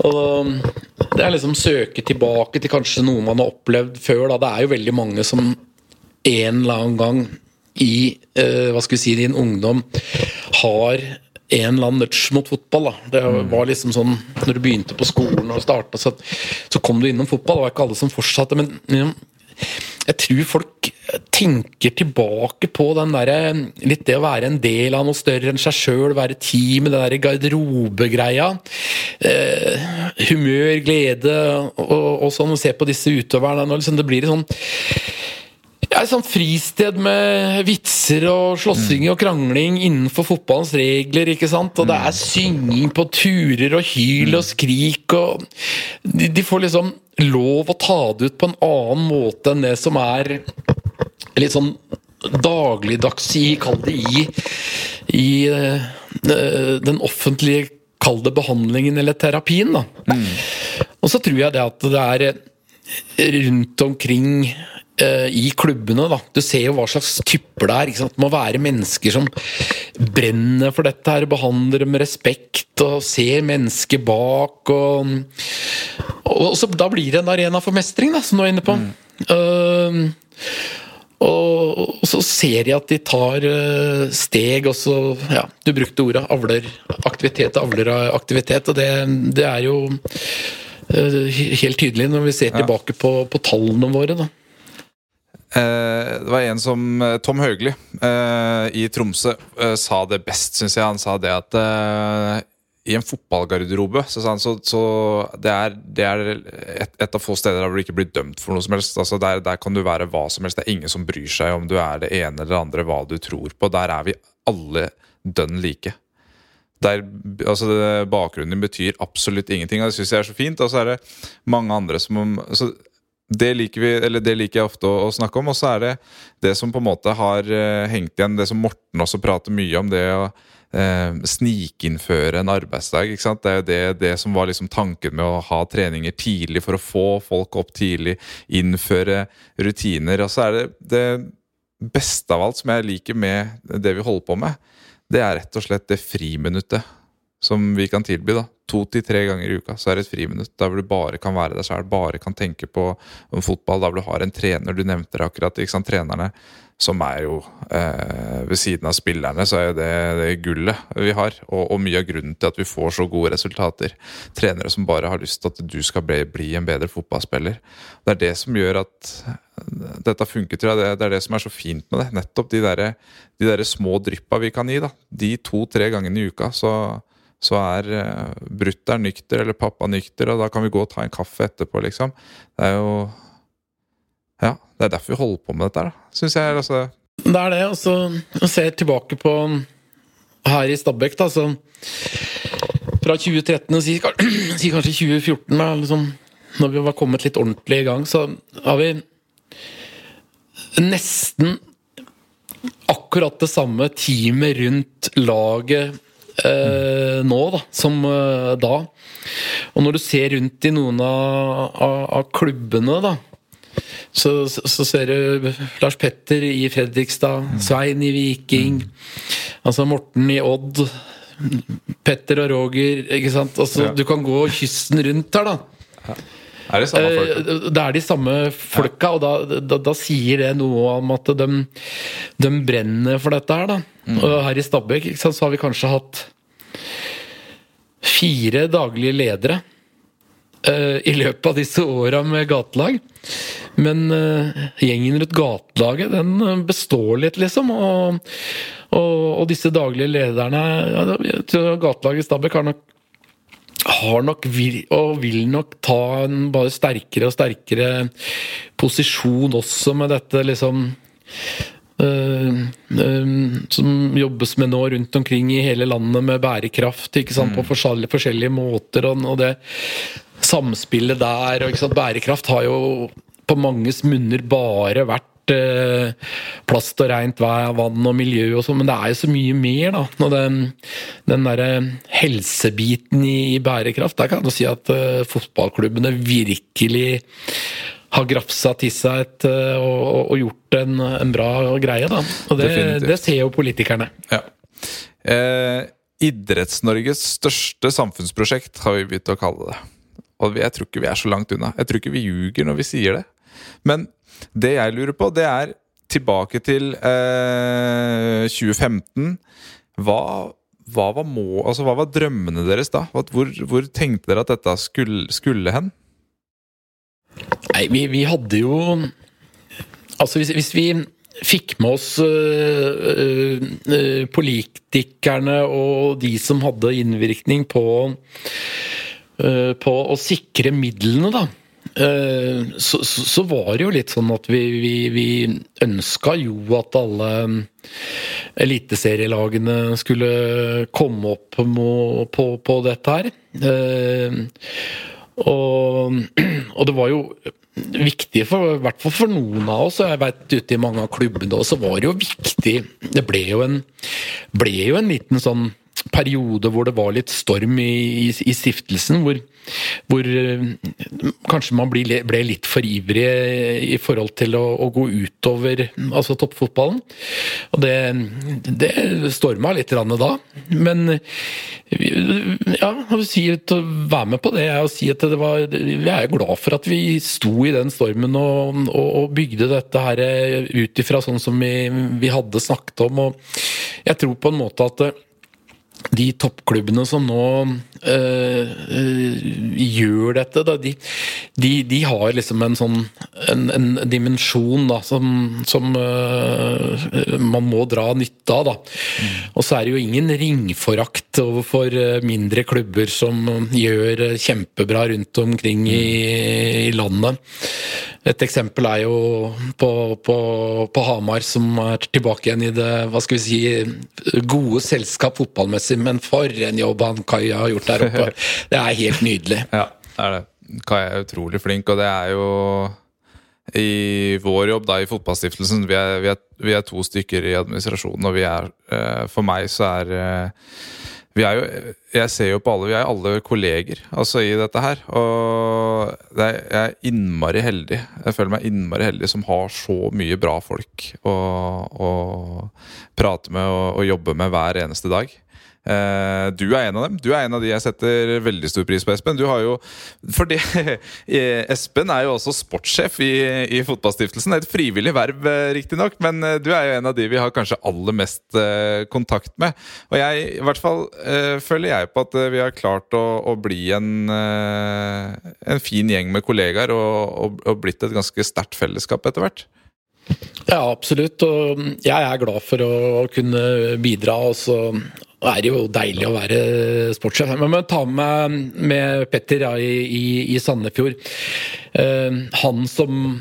Og det er liksom søke tilbake til kanskje noe man har opplevd før. Da. Det er jo veldig mange som en eller annen gang i eh, hva skal vi si, din ungdom har en eller annen nudge mot fotball. Da. Det mm. var liksom sånn Når du begynte på skolen og starta, så, så, kom du innom fotball. Det var ikke alle som fortsatte. Men ja, jeg tror folk tenker tilbake på den der, litt det å være en del av noe større enn seg sjøl, være team, den der garderobegreia. Eh, humør, glede og, og, sånn, og se på disse utøverne. Liksom det blir sånn ja, et sånt fristed med vitser og slåssing og krangling innenfor fotballens regler. ikke sant? Og det er synging på turer og hyl og skrik og De, de får liksom lov å ta det ut på en annen måte enn det som er litt sånn dagligdags i, kall det i, i uh, den offentlige Kall det behandlingen eller terapien, da. Mm. Og så tror jeg det at det er rundt omkring i klubbene, da. Du ser jo hva slags typer det er. Det må være mennesker som brenner for dette her, behandler det med respekt og ser mennesket bak. Og, og så, da blir det en arena for mestring, da, som du er inne på. Mm. Uh, og, så ser jeg at de tar uh, steg, og så Ja, du brukte ordet avler aktivitet, avler aktivitet, og det, det er jo uh, helt tydelig når vi ser tilbake på, på tallene våre. da. Eh, det var en som Tom Høgli i Tromsø sa det best, syns jeg. Han sa det at i en fotballgarderobe så, så, så det er, det er et, et, av få steder der du ikke blir dømt for noe som helst. Altså der, der, kan du være hva som helst. Det er ingen som bryr seg om du er det ene eller det andre, hva du tror på. Der er vi alle dønn like. Der, altså det, bakgrunnen din betyr absolutt ingenting, og det syns jeg er så fint. Og så er det mange andre som altså, det liker, vi, eller det liker jeg ofte å, å snakke om. Og så er det det som på en måte har uh, hengt igjen, det som Morten også prater mye om. det å eh, snikinnføre en arbeidsdag. ikke sant? Det er jo det, det, som var liksom tanken med å ha treninger tidlig for å få folk opp tidlig. Innføre rutiner. Og så er det det beste av alt som jeg liker med det vi holder på med, det er rett og slett det friminuttet som vi kan tilby. da. To til tre ganger i uka så er det et friminutt. Der du bare kan være deg sjøl, bare kan tenke på fotball. Hvor du har en trener. Du nevnte det akkurat. ikke sant? Trenerne som er jo eh, Ved siden av spillerne, så er jo det, det gullet vi har. Og, og, mye av grunnen til at vi får så gode resultater. Trenere som bare har lyst til at du skal bli, bli en bedre fotballspiller. Det er det som gjør at dette funker, tror jeg. Det, det er det som er så fint med det. Nettopp de der, de der små dryppa vi kan gi. da. De to-tre gangene i uka. så så er uh, brutter'n nykter, eller pappa nykter, og da kan vi gå og ta en kaffe etterpå, liksom. Det er jo ja, det er derfor vi holder på med dette, da, syns jeg. Altså. Det er det. Og så ser jeg tilbake på her i Stabekk, da, så fra 2013 og si, si kanskje 2014, da, liksom, når vi var kommet litt ordentlig i gang, så har vi nesten akkurat det samme teamet rundt laget eh, nå da, som eh, da. Og når du ser rundt i noen av, av, av klubbene, da, så, så, ser du Lars Petter i Fredrikstad, Svein i Viking, altså Morten i Odd, Petter og Roger ikke sant? Altså, ja. Du kan gå kysten rundt her, da. Er det, samme? Eh, det er de samme folka, og da, da, da, sier det noe om at de, de brenner for dette her. da. Mm. Og her i Stabæk så har vi kanskje hatt fire daglige ledere uh, i løpet av disse åra med gatelag. Men uh, gjengen rundt gatelaget, den består litt, liksom. Og, og, og disse daglige lederne ja, Gatelaget i Stabæk har nok har nok vil, og vil nok ta en bare sterkere og sterkere posisjon også med dette liksom øh, øh, som jobbes med nå rundt omkring i hele landet med bærekraft mm. på forskjellige, forskjellige måter. Og, og, det samspillet der og Bærekraft har jo på manges munner bare vært eh, plast og rent vann og miljø og sånn, men det er jo så mye mer, da. Når den, den derre helsebiten i, i, bærekraft, der kan du si at eh, fotballklubbene virkelig har grafsa til seg et, uh, og, og, gjort en, en, bra greie, da. Og det, det ser jo politikerne. Ja. Eh, Idretts-Norges største samfunnsprosjekt har vi begynt å kalle det. Og jeg tror ikke vi er så langt unna. Jeg tror ikke vi ljuger når vi sier det. Men det jeg lurer på, det er tilbake til eh, 2015. Hva, hva, var må, altså, hva, var drømmene deres da? Hvor, hvor tenkte dere at dette skulle, skulle hen? Nei, vi, vi, hadde jo Altså, hvis, hvis vi fikk med oss øh, øh, politikerne og de som hadde innvirkning på, øh, på å sikre midlene, da så, så, så var det jo litt sånn at vi, vi, vi ønska jo at alle eliteserielagene skulle komme opp på, på dette her. Eh, og, og det var jo viktig, for, i hvert fall for noen av oss, og jeg vet ute i mange av klubbene også, var det jo viktig Det ble jo en, ble jo en liten sånn periode hvor det var litt storm i, i, i stiftelsen, hvor, hvor, eh, kanskje man ble, litt for ivrig i forhold til å, å gå utover altså toppfotballen. Og det, det storma litt da. Men ja, å si, være med på det å si at det var Vi er glad for at vi sto i den stormen og, og, og bygde dette her ut ifra sånn som vi, vi hadde snakket om. Og jeg tror på en måte at de toppklubbene som nå øh, gjør dette, da, de, de, de, har liksom en sånn en, en dimensjon da, som, som øh, man må dra nytte av. Da. Mm. Og så er det jo ingen ringforakt overfor mindre klubber som gjør kjempebra rundt omkring i, i landet. Et eksempel er jo på, på, på, Hamar, som er tilbake igjen i det hva skal vi si, gode selskap fotballmessig. Men for en jobb han Kaja har gjort der oppe! Det er helt nydelig. Ja, det er det. Kaja er utrolig flink, og det er jo i vår jobb da i Fotballstiftelsen vi er, vi er, vi er to stykker i administrasjonen, og vi er eh, For meg så er eh, vi er jo, jeg ser jo på alle, vi er alle kolleger altså i dette her. Og er, jeg er innmari heldig. Jeg føler meg innmari heldig som har så mye bra folk å, å prate med og, og jobbe med hver eneste dag. Uh, du er en av dem. Du er en av de jeg setter veldig stor pris på, Espen. Du har jo, for det, Espen er jo også sportssjef i, i Fotballstiftelsen. Et frivillig verv, eh, riktignok, men eh, du er jo en av de vi har kanskje aller mest kontakt med. Og jeg, i hvert fall føler jeg på at vi har klart å, å bli en, en fin gjeng med kollegaer og, og, og blitt et ganske sterkt fellesskap etter hvert. Ja, absolutt. Og jeg er glad for å kunne bidra. Og så er jo deilig å være sportssjef. Men jeg ta med, med Petter ja, i, i, i, Sandefjord. Uh, han som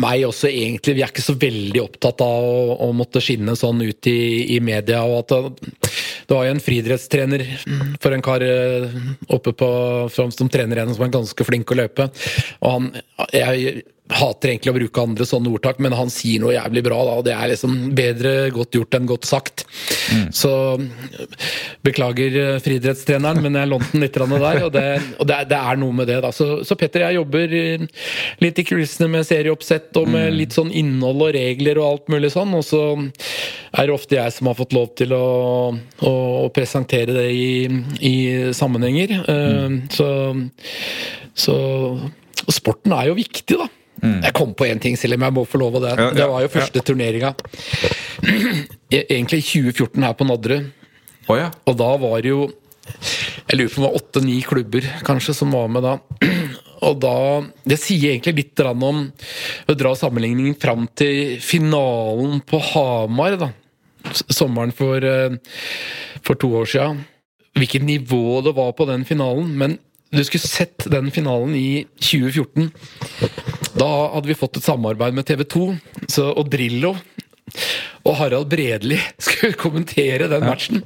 meg også, egentlig. Vi er ikke så veldig opptatt av å, å måtte skinne sånn ut i, i media. og at Det var jo en friidrettstrener for en kar eh, oppe på som trener en som er ganske flink å løpe. og han, jeg hater egentlig å bruke andre sånne ordtak, men han sier noe jævlig bra, da, og det er liksom bedre godt gjort enn godt sagt. Mm. Så beklager eh, friidrettstreneren, men jeg lånte den litt der, og, det, og det, det, er noe med det. da. Så, så Petter, jeg jobber litt i kulissene med serieoppsett og med mm. litt sånn innhold og regler og alt mulig sånn, og så er det ofte jeg som har fått lov til å, å presentere det i, i sammenhenger. Eh, mm. Så, så sporten er jo viktig, da. Mm. Jeg kom på én ting, selv om jeg må få lov av det. Ja, ja, det var jo første ja. turneringa. Egentlig i 2014 her på Nadderud. Oh, ja. Og da var det jo Jeg lurer på om det var åtte-ni klubber kanskje som var med da. Og da Det sier egentlig litt om å dra sammenligningen fram til finalen på Hamar, da. Sommeren for, eh, for to år sia. Hvilket nivå det var på den finalen. Men du skulle sett den finalen i 2014. Da hadde vi fått et samarbeid med TV 2 så, og Drillo. Og Harald Bredli skulle kommentere den matchen.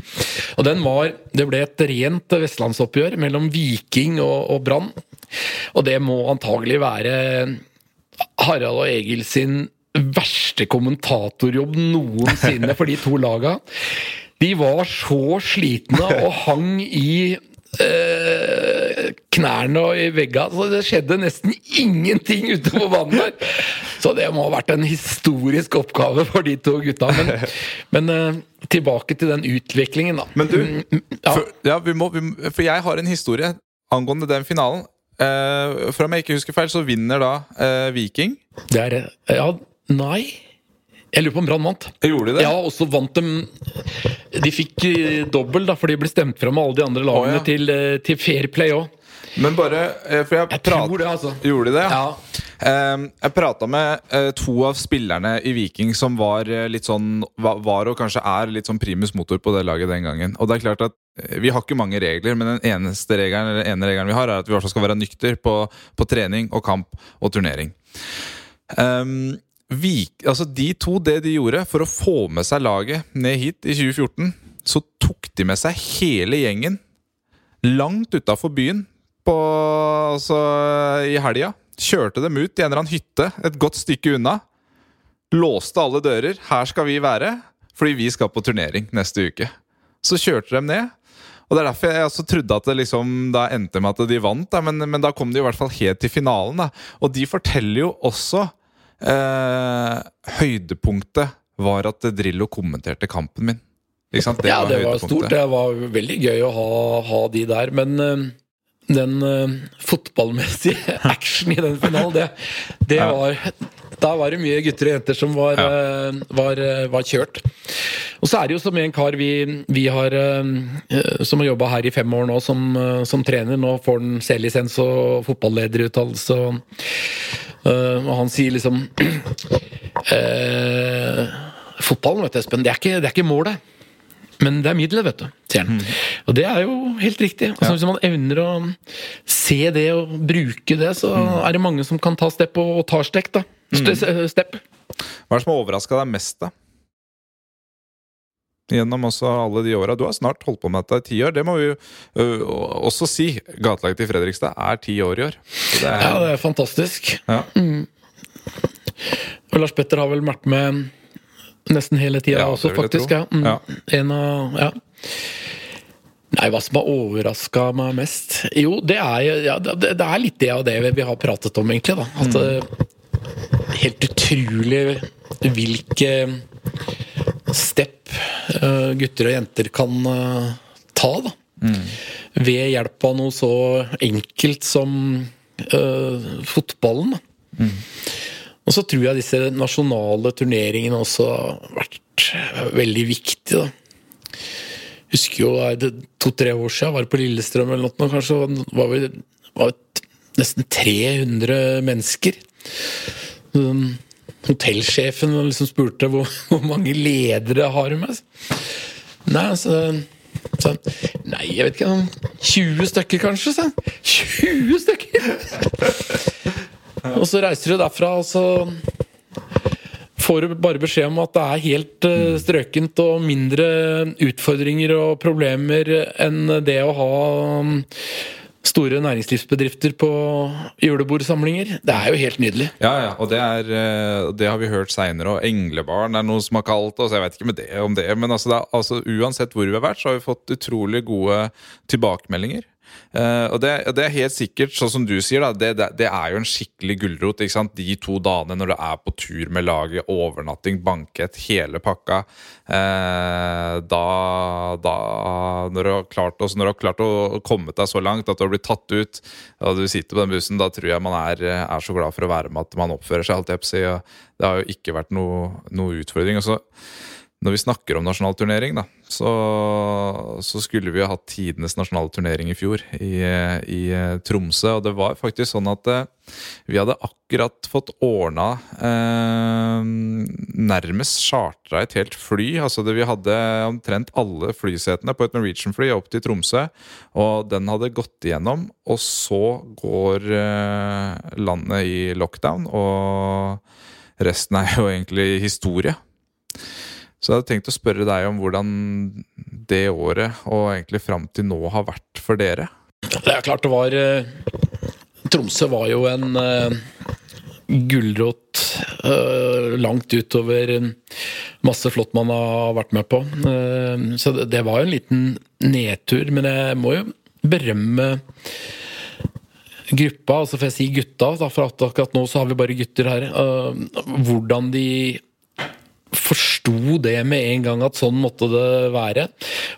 Og den var Det ble et rent vestlandsoppgjør mellom Viking og, og Brann. Og det må antagelig være Harald og Egil sin verste kommentatorjobb noensinne for de to laga. De var så slitne og hang i eh, knærne og i veggene. Så det skjedde nesten ingenting ute på banen der. Så det må ha vært en historisk oppgave for de to gutta. Men, men eh, tilbake til den utviklingen, da. Men du, mm, mm, ja. For, ja, vi må, vi, for jeg har en historie angående den finalen. Eh, for om jeg ikke husker feil, så vinner da eh, Viking. Det er Ja, nei. Jeg lurer på om Brann vant. Gjorde de det? Ja, og så vant de De fikk eh, dobbel, da, for de ble stemt fram av alle de andre lagene oh, ja. til, eh, til Fair Play òg. Men bare eh, for Jeg, jeg tror det, altså. Gjorde de det? Ja. Um, jeg prata med to av spillerne i Viking som var litt sånn var, og kanskje er litt sånn primus motor på det laget den gangen. Og det er klart at Vi har ikke mange regler, men den eneste regelen, eller ene regelen vi har, er at vi også skal være nykter på, på trening og kamp og turnering. Um, vi, altså De to, det de gjorde for å få med seg laget ned hit i 2014, så tok de med seg hele gjengen langt utafor byen på, altså, i helga. Kjørte dem ut i en eller annen hytte et godt stykke unna. Låste alle dører. Her skal vi være, fordi vi skal på turnering neste uke. Så kjørte de ned. Og Det er derfor jeg også trodde at det liksom da endte med at de vant, da, men, men, da kom de i hvert fall helt til finalen. Da. Og de forteller jo også eh, Høydepunktet var at Drillo kommenterte kampen min. Det ja, det var stort. Det var veldig gøy å ha, ha de der. Men uh, den uh, fotballmessige action i den finalen, det, det ja. var Da var det mye gutter og jenter som var, ja. uh, var, var, kjørt. Og så er det jo som en kar vi, vi har som har jobba her i fem år nå, som, som trener. Nå får han C-lisens og fotballederutdannelse. Og han sier liksom Fotballen, vet du, Espen, det er ikke, det er ikke målet. Men det er middelet, vet du, sier han. Mm. Og det er jo helt riktig. Altså, ja. Hvis man evner å se det og bruke det, så mm. er det mange som kan ta step og, og tar stek, da. Mm. Hva er det som har overraska deg mest, da? Gjennom også alle de åra. Du har snart holdt på med dette i ti år. Det må vi jo uh, også si. Gatelaget til Fredrikstad er ti år i år. Det er... Ja, det er fantastisk. Ja. Mm. Og Lars Petter har vel vært med Nesten hele tida ja, også, faktisk. Ja. Mm. ja. En av Ja. Nei, hva som har overraska meg mest? Jo, det er, ja, det, det er, litt det av det vi har pratet om, egentlig. da. At mm. Eh, helt utrolig hvilke step uh, gutter og jenter kan uh, ta, da. Mm. Ved hjelp av noe så enkelt som uh, fotballen. da. Mm. Og så tror jeg disse nasjonale turneringene også har vært veldig viktige. da. Husker jo to-tre år siden, var det på Lillestrøm eller noe, kanskje var vi var nesten 300 mennesker. Hotellsjefen liksom spurte hvor, hvor mange ledere har du med. Nei, altså så Nei, jeg vet ikke 20 stykker, kanskje? Så. 20 stykker! Og så reiser du derfra, og så får du bare beskjed om at det er helt uh, strøkent og mindre utfordringer og problemer enn det å ha um, store næringslivsbedrifter på julebordsamlinger. Det er jo helt nydelig. Ja, ja, og det, er, eh, det har vi hørt seinere. Og englebarn er noe som har kalt oss. Jeg vet ikke det, om det, men altså, det er, altså, uansett hvor vi har vært, så har vi fått utrolig gode tilbakemeldinger. Uh, og det, det, er helt sikkert, sånn som du sier, da, det, det, det er jo en skikkelig gulrot. De to dagene når du er på tur med laget, overnatting, bankett, hele pakka. Uh, da, da når, du har klart, også, når du har klart å komme deg så langt at du har blitt tatt ut, og du sitter på den bussen, da tror jeg man er, er så glad for å være med at man oppfører seg. Alt jeg på si, og det har jo ikke vært noe, noe utfordring. Og så når vi snakker om nasjonal turnering, da, så, så, skulle vi ha hatt tidenes nasjonale turnering i fjor, i, i, Tromsø. Og det var faktisk sånn at eh, vi hadde akkurat fått ordna eh, Nærmest chartra et helt fly. Altså det, vi hadde omtrent alle flysetene på et Norwegian-fly opp til Tromsø. Og den hadde gått igjennom, og så går eh, landet i lockdown. Og resten er jo egentlig historie. Så jeg hadde tenkt å spørre deg om hvordan det året, og egentlig fram til nå, har vært for dere. Det er klart det var uh, Tromsø var jo en uh, gulrot uh, langt utover masse flott man har vært med på. så det var jo en liten nedtur, men jeg må jo berømme gruppa, altså får jeg si gutta, for akkurat nå så har vi bare gutter her. hvordan de forsto det med en gang at sånn måtte det være.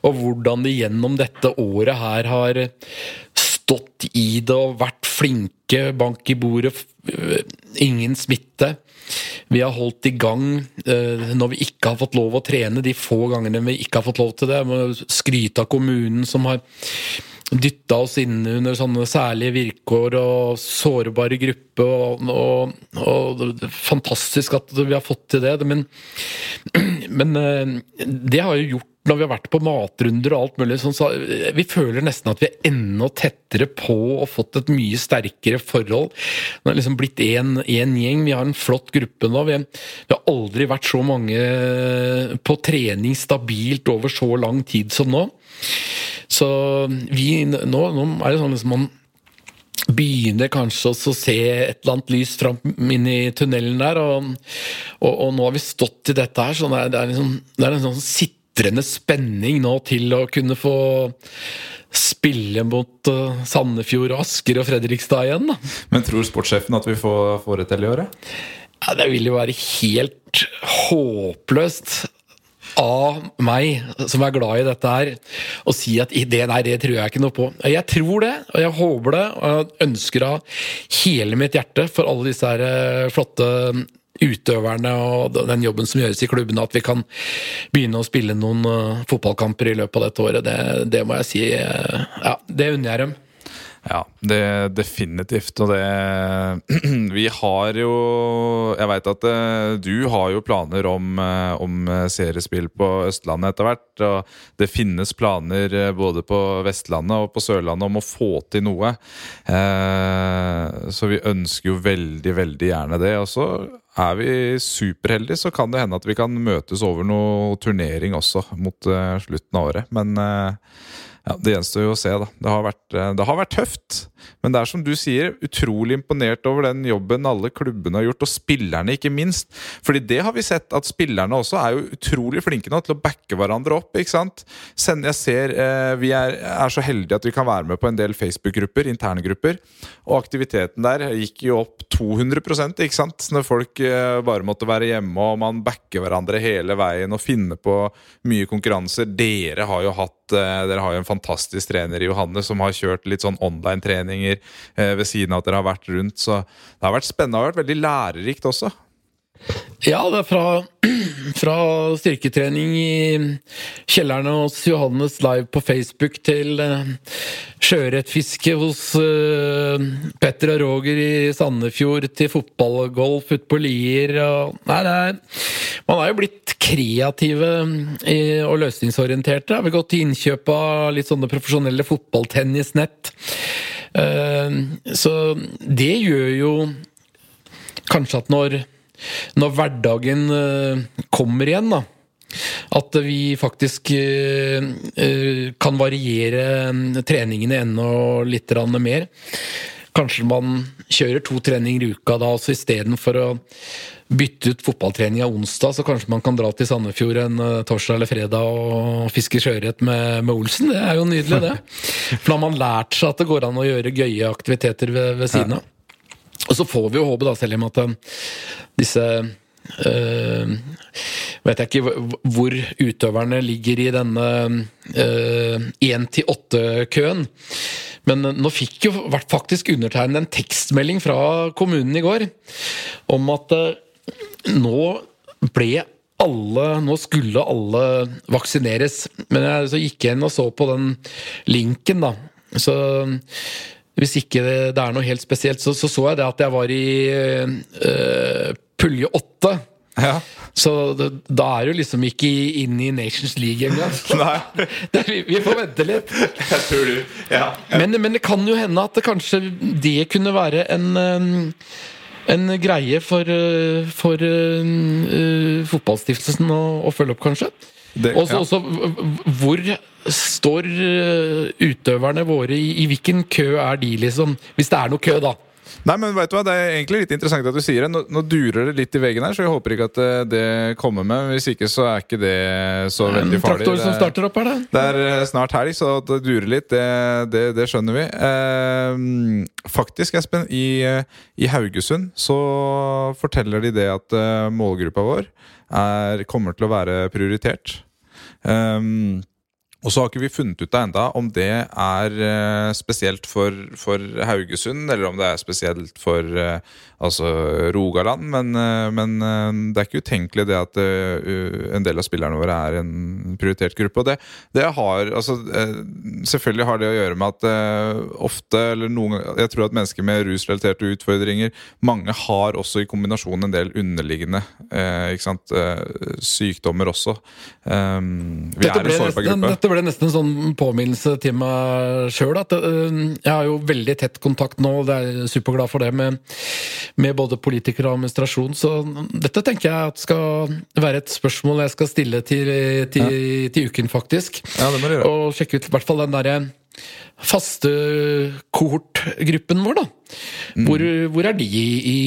Og hvordan de gjennom dette året her har stått i det og vært flinke. Bank i bordet, ingen smitte. Vi har holdt i gang uh, når vi ikke har fått lov å trene, de få gangene vi ikke har fått lov til det. Skryte av kommunen som har dytta oss inn under sånne særlige vilkår og sårbare grupper. Og, og, og, fantastisk at vi har fått til det. Men, men, eh, det har jo gjort når vi har vært på matrunder og alt mulig sånn, så vi føler nesten at vi er enda tettere på og fått et mye sterkere forhold. Det har liksom blitt én gjeng. Vi har en flott gruppe nå. Vi, vi, har aldri vært så mange på trening stabilt over så lang tid som nå. Så vi, nå, nå er det sånn liksom man begynner kanskje å se et eller annet lys fram inn i tunnelen der. Og, og, og, nå har vi stått i dette her, så det er, det er, liksom, det er en sånn sitrende spenning nå til å kunne få spille mot Sandefjord Sandefjord, Asker og Fredrikstad igjen. Da. Men tror sportssjefen at vi får, får det til i året? Ja, det vil jo være helt håpløst av meg, som er glad i dette her, å si at det, nei, det tror jeg ikke noe på. Jeg tror det, og jeg håper det, og jeg ønsker av hele mitt hjerte for alle disse her eh, flotte utøverne og den jobben som gjøres i klubbene, at vi kan begynne å spille noen uh, fotballkamper i løpet av dette året. Det, det må jeg si. Uh, ja, det unner jeg dem. Ja, det definitivt. Og det Vi har jo Jeg veit at eh, du har jo planer om, eh, om seriespill på Østlandet etter hvert. Og det finnes planer eh, både på Vestlandet og på Sørlandet om å få til noe. Så vi ønsker jo veldig, veldig gjerne det. Og så er vi superheldige, så kan det hende at vi kan møtes over noe turnering også mot slutten av året. Men ja, Det gjenstår jo å se. da. Det har, vært, eh, det har, vært, tøft. Men det er som du sier, utrolig imponert over den jobben alle klubbene har gjort, og spillerne ikke minst. Fordi det har vi sett, at spillerne også er jo utrolig flinke nå til å backe hverandre opp. ikke sant? Jeg ser eh, Vi er, er, så heldige at vi kan være med på en del Facebook-grupper, interne grupper. Og aktiviteten der gikk jo opp 200 ikke sant? Når folk eh, bare måtte være hjemme, og man backer hverandre hele veien og finner på mye konkurranser. Dere har jo hatt Eh, dere har jo en fantastisk trener i Johannes som har kjørt litt sånn online-treninger eh, ved siden av at dere har vært rundt. Så det har vært spennende og vært veldig lærerikt også. Ja, det er fra, fra styrketrening i kjellerne hos Johannes live på Facebook til uh, sjøørretfiske hos uh, Petter og Roger i Sandefjord til fotballgolf ute på Lier. Og, nei, nei, man er jo blitt kreative uh, og løsningsorienterte. Vi har gått til innkjøp av litt sånne profesjonelle fotballtennisnett. Uh, så det gjør jo kanskje at når når hverdagen eh, kommer igjen, da. At vi faktisk eh, eh, kan variere treningene enda litt mer. Kanskje man kjører to treninger i uka da, altså istedenfor å bytte ut fotballtrening av onsdag, så kanskje man kan dra til Sandefjord en torsdag eller fredag og fiske sjøørret med, med, Olsen. Det er jo nydelig, det. For da har man lært seg at det går an å gjøre gøye aktiviteter ved, ved siden av. Og så får vi jo håpe, da, selv om at disse Uh, vet jeg ikke hvor utøverne ligger i denne én-til-åtte-køen. Men nå fikk jo faktisk undertegnet en tekstmelding fra kommunen i går om at nå ble alle Nå skulle alle vaksineres. Men jeg så gikk inn og så på den linken, da. Så hvis ikke det er noe helt spesielt, så så, så jeg det at jeg var i uh, pulje åtte. Ja. Så det, da er du liksom ikke inne i Nations League engang. vi, vi får vente litt. Jeg tror du, ja. Men, men, det kan jo hende at det kanskje det kunne være en, en greie for, for uh, fotballstiftelsen å, å, følge opp, kanskje. Og så hvor står eh, utøverne våre i, i hvilken kø er de, liksom? Hvis det er noe kø, da. Nei, men vet du hva, Det er egentlig litt interessant at du sier det. Nå, nå durer det litt i veggen her, så jeg håper ikke at det, eh, kommer med. Hvis ikke så er ikke det så veldig farlig. Traktor som starter opp her, det. Det er eh, snart helg, så at det durer litt, det, det, det skjønner vi. Eh, faktisk, Espen, i, i, Haugesund så forteller de det at målgruppa vår er, kommer til å være prioritert. Um, Og så har ikke vi funnet ut enda om det er eh, spesielt for, for, Haugesund, eller om det er spesielt for eh, altså Rogaland. Men, eh, men, det er ikke utenkelig det at en del av spillerne våre er en prioritert gruppe. Og det, det har altså, Selvfølgelig har det å gjøre med at ofte, eller noen Jeg tror at mennesker med rusrelaterte utfordringer, mange har også i kombinasjon en del underliggende ikke sant, sykdommer også. Vi er en sårbar gruppe. Dette ble nesten en sånn påminnelse til meg sjøl. Jeg har jo veldig tett kontakt nå, og er superglad for det, med med både politikere og administrasjon. Så dette tenker jeg at skal være et spørsmål jeg skal stille til, til, ja. til uken, faktisk. Ja, det må du gjøre. Og sjekke ut i hvert fall den derre faste kohortgruppen vår, da. Mm. Hvor, hvor, er de i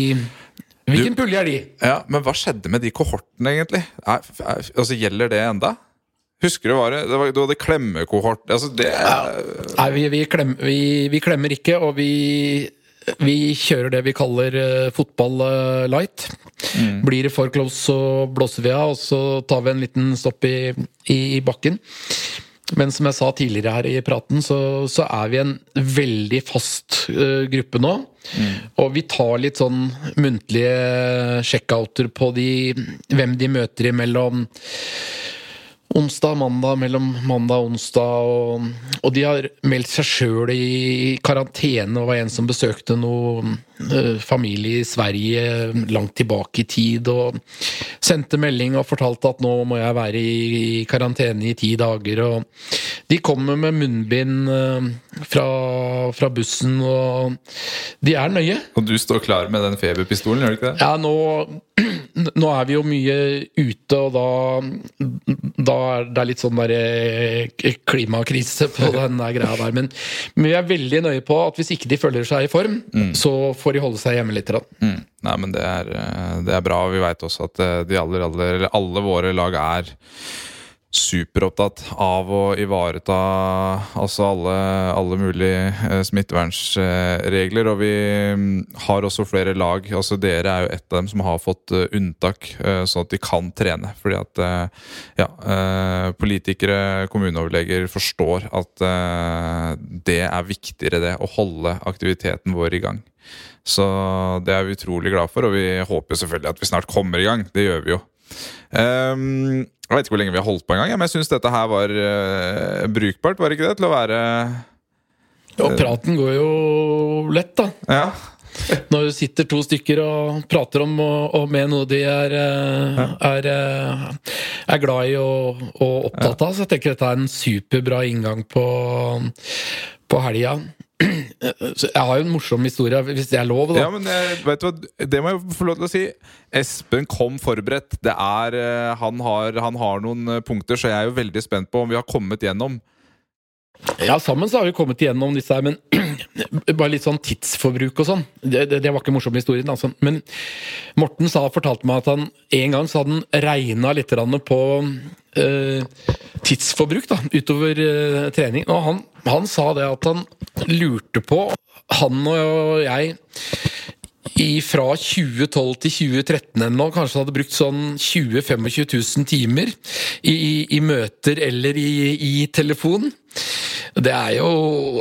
Hvilken pulje er de? Ja, Men hva skjedde med de kohortene, egentlig? Er, er, altså, Gjelder det enda? Husker du hva det, det var? Du hadde klemmekohort altså, det. Nei, vi, vi, klemmer, vi, vi, klemmer ikke, og vi vi kjører det vi kaller uh, fotball uh, light. Mm. Blir det for close, så blåser vi av, og så tar vi en liten stopp i, i, i bakken. Men som jeg sa tidligere her i praten, så, så er vi en veldig fast uh, gruppe nå. Mm. Og vi tar litt sånn muntlige checkouter på de, hvem de møter imellom onsdag, mandag, mellom mandag og onsdag. Og, og de har meldt seg sjøl i karantene. og var en som besøkte noe familie i Sverige langt tilbake i tid. Og sendte melding og fortalte at nå må jeg være i, i karantene i ti dager. Og de kommer med munnbind uh, fra, fra, bussen, og de er nøye. Og du står klar med den feberpistolen, gjør du ikke det? Ja, nå nå er vi jo mye ute, og da, da er det litt sånn der eh, klimakrise på den der greia der. Men, men, vi er veldig nøye på at hvis ikke de følger seg i form, mm. så får de holde seg hjemme litt. Mm. Nei, men det er, eh, det er bra. Vi veit også at eh, de aller, aller, alle våre lag er superopptatt av å ivareta altså alle, alle mulige eh, smittevernsregler. Og vi mm, har også flere lag. altså Dere er jo et av dem som har fått unntak, sånn at de kan trene. Fordi at ja, politikere, kommuneoverleger, forstår at det er viktigere, det. Å holde aktiviteten vår i gang. Så det er vi utrolig glad for, og vi håper selvfølgelig at vi snart kommer i gang. Det gjør vi jo. Um, jeg vet ikke hvor lenge vi har holdt på en gang, men jeg syns dette her var uh, brukbart. Var det ikke det? Til å være uh, Og praten går jo lett, da. Ja. Når det sitter to stykker og prater om og, og med noe de er, uh, er, er, glad i og, og opptatt av. Så jeg tenker dette er en superbra inngang på, på helga. Jeg har jo en morsom historie, hvis det er lov. Da. Ja, men det, vet du hva, det må jeg få lov til å si. Espen kom forberedt. Det er, eh, han, har, han har noen eh, punkter, så jeg er jo veldig spent på om vi har kommet gjennom. Ja, sammen så har vi kommet igjennom disse her, men bare litt sånn tidsforbruk og sånn. Det, det, det var ikke morsom historie. Altså. Men Morten sa, fortalte meg at han en gang så hadde han regna litt på uh, tidsforbruk da, utover uh, trening. Og han, han sa det at han lurte på, han og jeg fra 2012 til 2013 eller kanskje hadde brukt sånn 20 25 000 timer i, i, i møter eller i, i telefon. Det er jo,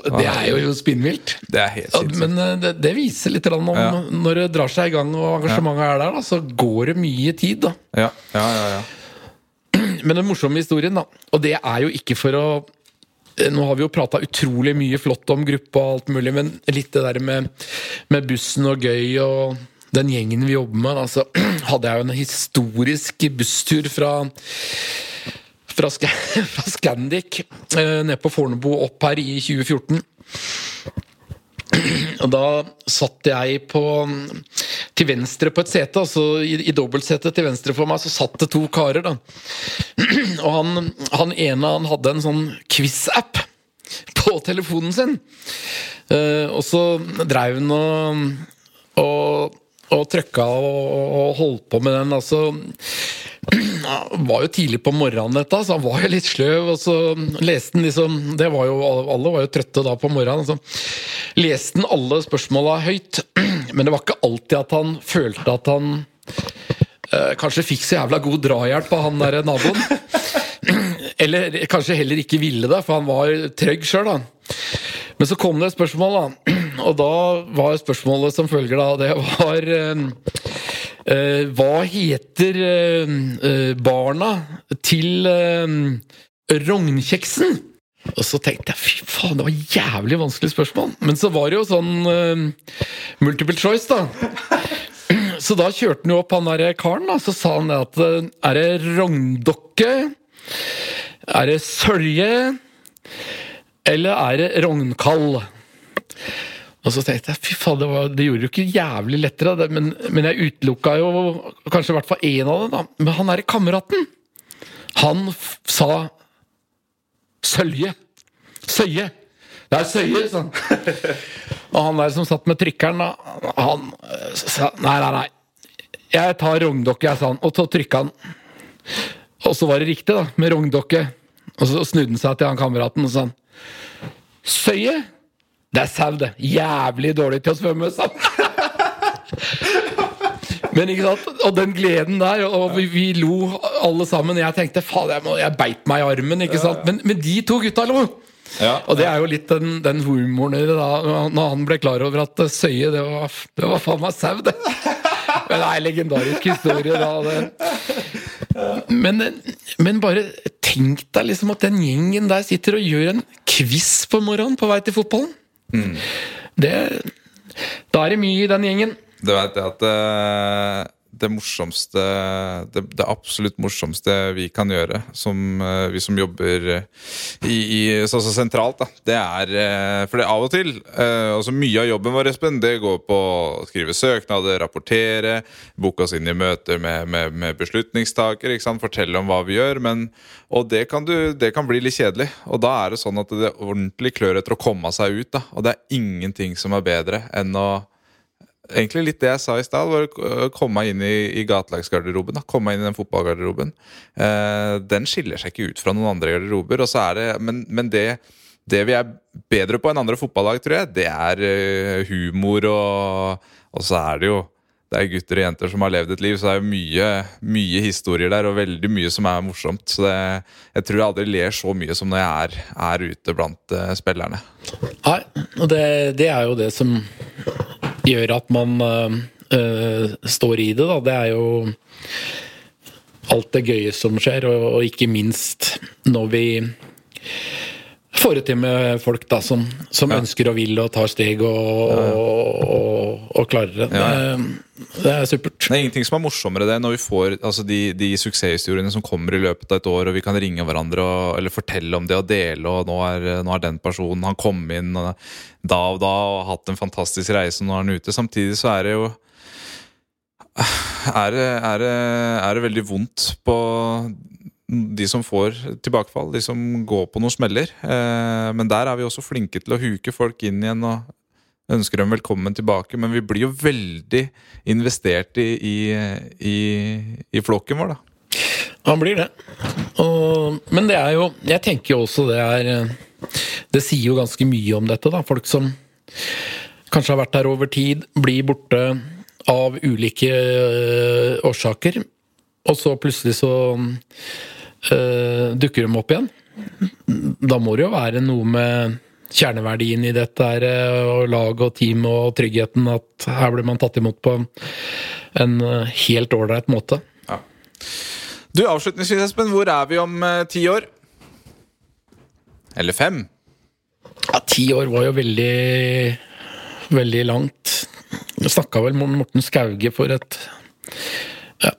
det er jo spinnvilt. Det er helt sinnssykt. Men eh, det, det, viser litt om ja. når det drar seg i gang og engasjementet er der, da, så går det mye tid. da. Ja, ja, ja, ja. Men den morsomme historien, da, og det er jo ikke for å eh, nå har vi jo prata utrolig mye flott om gruppa og alt mulig, men litt det der med, med bussen og gøy og den gjengen vi jobber med. Altså, hadde jeg jo en historisk busstur fra fra, Sk fra Scandic eh, ned på Fornebu opp her i 2014. Og da satt jeg på til venstre på et sete, altså i, i dobbeltsetet til venstre for meg, så satt det to karer. da. Og han, han ene han hadde en sånn quiz-app på telefonen sin. Uh, og så dreiv han og, og, og trøkka og, og holdt på med den. altså han var jo tidlig på morgenen, dette, så han var jo litt sløv. Og så leste han liksom det var jo, Alle var jo trøtte da på morgenen. Så leste han alle spørsmåla høyt. Men det var ikke alltid at han følte at han eh, kanskje fikk så jævla god drahjelp av han der naboen. eller kanskje heller ikke ville det, for han var trygg sjøl, da. Men så kom det et spørsmål, da. Og da var spørsmålet som følger, da. Det var uh, uh, Hva heter uh, barna til rognkjeksen? Og så tenkte jeg fy faen, det var jævlig vanskelig spørsmål. Men så var det jo sånn multiple choice, da. Så da kjørte han jo opp han der karen, da. Så sa han det at er det rogndokke? Er det sølje? Eller er det rognkall? Og så tenkte jeg fy faen, det, var, det gjorde jo ikke jævlig lettere, det, men, men, jeg utelukka jo kanskje i hvert fall én av dem. da. Men han derre kameraten, han sa Sølje. Søye. Det er Søye, han. Og han der som satt med trykkeren, da, han sa nei, nei, nei. Jeg tar rogndokke, jeg, sa han. Og så trykka han. Og så var det riktig, da, med rogndokke. Og så snudde han seg til han kameraten og sa han Søye? Det er sau, det. Jævlig dårlig til å svømme, sa Men ikke sant? Og den gleden der, og vi, vi lo alle sammen. Jeg tenkte faen, jeg, jeg beit meg i armen, ikke sant? Men, men de to gutta lo! Ja, og det er jo litt den, den humoren i det, da. Når han ble klar over at Søye, det var, det var faen meg sau, det. Men det er en legendarisk historie, da. Det. Men, men bare tenk deg liksom at den gjengen der sitter og gjør en quiz på morgenen på vei til fotballen. Mm. Det, da er det mye i den gjengen. Du vet at uh, det morsomste det, det, absolutt morsomste vi kan gjøre, som, uh, vi som jobber i, i, så, så sentralt, da, det er uh, For det er av og til altså Mye av jobben vår Espen, det går på å skrive søknader, rapportere, booke oss inn i møter med, med, med sant, fortelle om hva vi gjør. Men, og det kan, du, det kan, bli litt kjedelig. Og da er det sånn at det ordentlig klør etter å komme seg ut. Da, og det er ingenting som er bedre enn å egentlig litt det jeg sa i stad. Å komme meg inn i, i gatelagsgarderoben. Komme meg inn i den fotballgarderoben. Eh, den skiller seg ikke ut fra noen andre garderober. Er det, men, men det, det, vi er bedre på enn andre fotballag, tror jeg, det er uh, humor og Og så er det jo det er gutter og jenter som har levd et liv, så det er mye, mye historier der, og veldig mye som er morsomt. Så det, jeg tror jeg aldri ler så mye som når jeg er, er ute blant uh, spillerne. Nei, og det, det, er jo det som gjør at man uh, står i det, da. Det er jo alt det gøye som skjer, og, og ikke minst når vi får det til med folk da, som, som ja. ønsker og vil og tar steg og, ja. og, og klarer det. det. det. er supert. Det er ingenting som er morsommere det når vi får altså, de, de, suksesshistoriene som kommer i løpet av et år, og vi kan ringe hverandre og, eller fortelle om det og dele, og nå er, nå er den personen Han kom inn da og da og har hatt en fantastisk reise, og nå er han ute. Samtidig så er det jo er er, det, er det, veldig vondt på de som får tilbakefall, de som går på noen smeller. Eh, men der er vi også flinke til å huke folk inn igjen og ønsker dem velkommen tilbake. Men vi blir jo veldig investert i, i, i, i flokken vår, da. Han blir det. Og, men det er jo Jeg tenker jo også det er Det sier jo ganske mye om dette, da. Folk som kanskje har vært her over tid, blir borte av ulike øh, årsaker. Og så plutselig så uh, dukker de opp igjen. Da må det jo være noe med kjerneverdien i dette her, eh, og lag og team og tryggheten, at her blir man tatt imot på en eh, helt ålreit måte. Ja. Du, Avslutningsvis, Espen, hvor er vi om uh, ti år? Eller fem? Ja, Ti år var jo veldig veldig langt. Jeg snakka vel med Morten Skauge for et ja,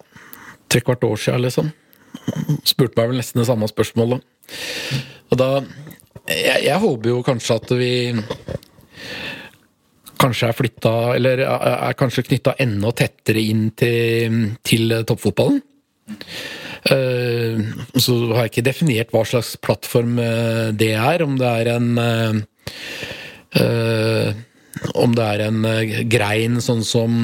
trekvart år siden, liksom spurte meg vel nesten det samme spørsmålet. Og da jeg, jeg håper jo kanskje at vi kanskje er flytta, eller er kanskje knytta enda tettere inn til, til toppfotballen. Uh, så har jeg ikke definert hva slags plattform eh, det er. Om det er en uh, Om det er en grein sånn som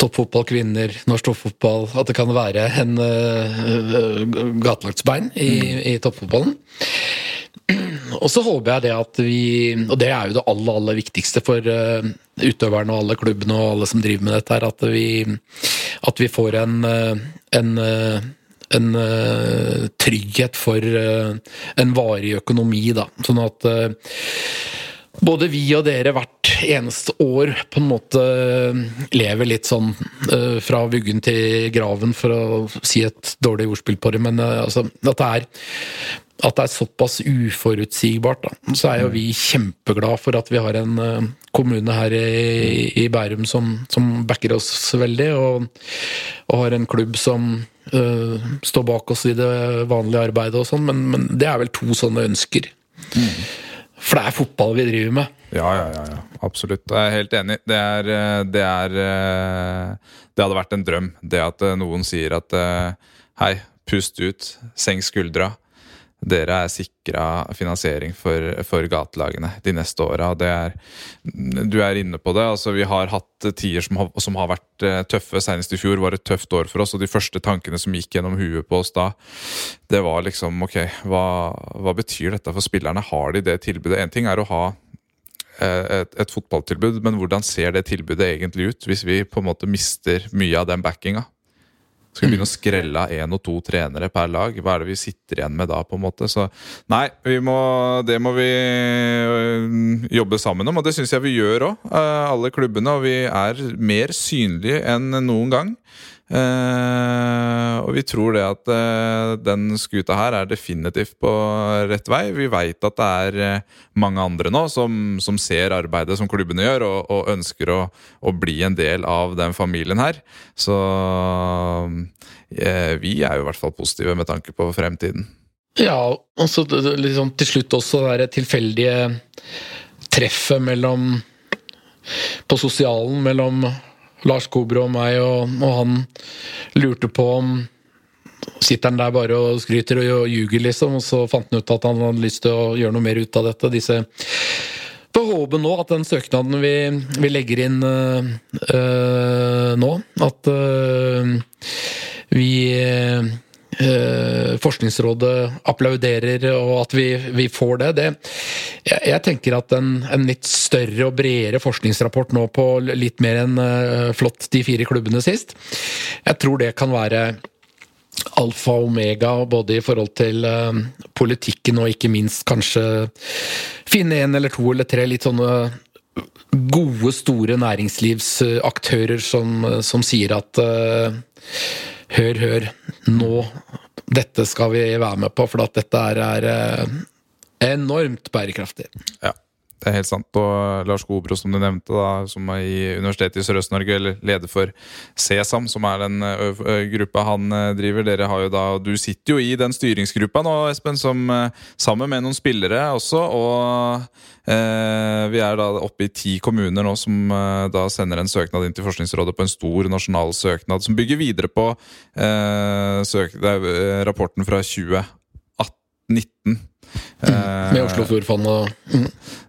toppfotball kvinner, norsk toppfotball At det kan være en uh, gatelagtsbein i, mm. i toppfotballen. Og så håper jeg det at vi Og det er jo det aller, aller viktigste for uh, utøverne og alle klubbene og alle som driver med dette, her, at vi, at vi får en, en en trygghet for en varig økonomi, da. Sånn at både vi og dere hvert eneste år på en måte lever litt sånn fra vuggen til graven, for å si et dårlig ordspill på det, men altså, at det er at det er såpass uforutsigbart, da. så er jo vi kjempeglad for at vi har en kommune her i, i Bærum som, som, backer oss veldig, og, og har en klubb som uh, står bak oss i det vanlige arbeidet og sånn, men, men, det er vel to sånne ønsker. Mm. For det er fotball vi driver med. Ja, ja, ja, ja. absolutt. Jeg er helt enig. Det er, eh, det er Det hadde vært en drøm, det at noen sier at hei, pust ut, senk skuldra dere er sikra finansiering for, for, gatelagene de neste åra. Du er inne på det. altså Vi har hatt tider som har, som har vært eh, tøffe. Senest i fjor var et tøft år for oss. Og de første tankene som gikk gjennom huet på oss da, det var liksom Ok, hva, hva betyr dette for spillerne? Har de det tilbudet? En ting er å ha eh, et, et, fotballtilbud, men hvordan ser det tilbudet egentlig ut hvis vi på en måte mister mye av den backinga? Skal begynne å skrelle av én og to trenere per lag? Hva er det vi sitter igjen med da? på en måte? Så nei, må, det må vi øh, jobbe sammen om, og det syns jeg vi gjør òg, øh, alle klubbene. Og vi er mer synlige enn noen gang. Uh, og vi tror det at uh, den skuta her er definitivt på rett vei. Vi veit at det er uh, mange andre nå som, som, ser arbeidet som klubbene gjør, og, og ønsker å, å, bli en del av den familien her. Så vi er jo i hvert fall positive med tanke på fremtiden. Ja, og så liksom, til slutt også det tilfeldige treffet mellom På sosialen mellom Lars Kobro og meg, og, og, han lurte på om Sitter han der bare og skryter og ljuger, liksom? Og så fant han ut at han hadde lyst til å gjøre noe mer ut av dette. Disse får håpe nå at den søknaden vi, vi legger inn øh, nå, at øh, vi eh, Forskningsrådet applauderer, og at vi, vi får det. det jeg, jeg, tenker at en, en, litt større og bredere forskningsrapport nå på litt mer enn eh, flott de fire klubbene sist, jeg tror det kan være alfa og omega, både i forhold til uh, politikken og ikke minst kanskje finne en eller to eller tre litt sånne gode, store næringslivsaktører som, som sier at uh, hør, hør, nå Dette skal vi være med på, for dette er, er eh, enormt bærekraftig. Ja. Det er helt sant. Og Lars Gobro, som du nevnte, da, som er i Universitetet i Sørøst-Norge, eller leder for CESAM, som er den gruppa han driver. Dere har jo da, Du sitter jo i den styringsgruppa nå, Espen, som, sammen med noen spillere også. Og eh, vi er da oppe i ti kommuner nå som eh, da sender en søknad inn til Forskningsrådet på en stor nasjonal søknad, som bygger videre på eh, søk, rapporten fra 2018 Mm. Med Oslofjordfondet og mm.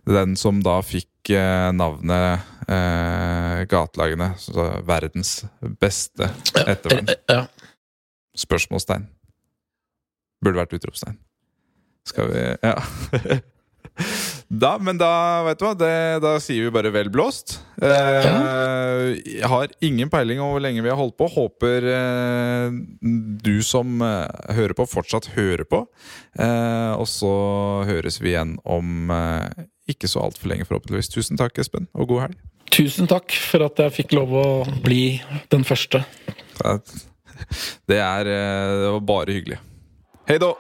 Den som da fikk eh, navnet eh, Gatelagene. verdens beste ettervern. Ja. Spørsmålstegn. Burde vært utropstegn. Skal vi Ja. Da, men da, vet du hva, det, da sier vi bare vel blåst. Eh, jeg har ingen peiling over hvor lenge vi har holdt på. Håper eh, du som eh, hører på, fortsatt hører på. Eh, og så høres vi igjen om eh, ikke så altfor lenge, forhåpentligvis. Tusen takk, Espen, og god helg. Tusen takk for at jeg fikk lov å bli den første. Det er eh, Det var bare hyggelig. Hei da!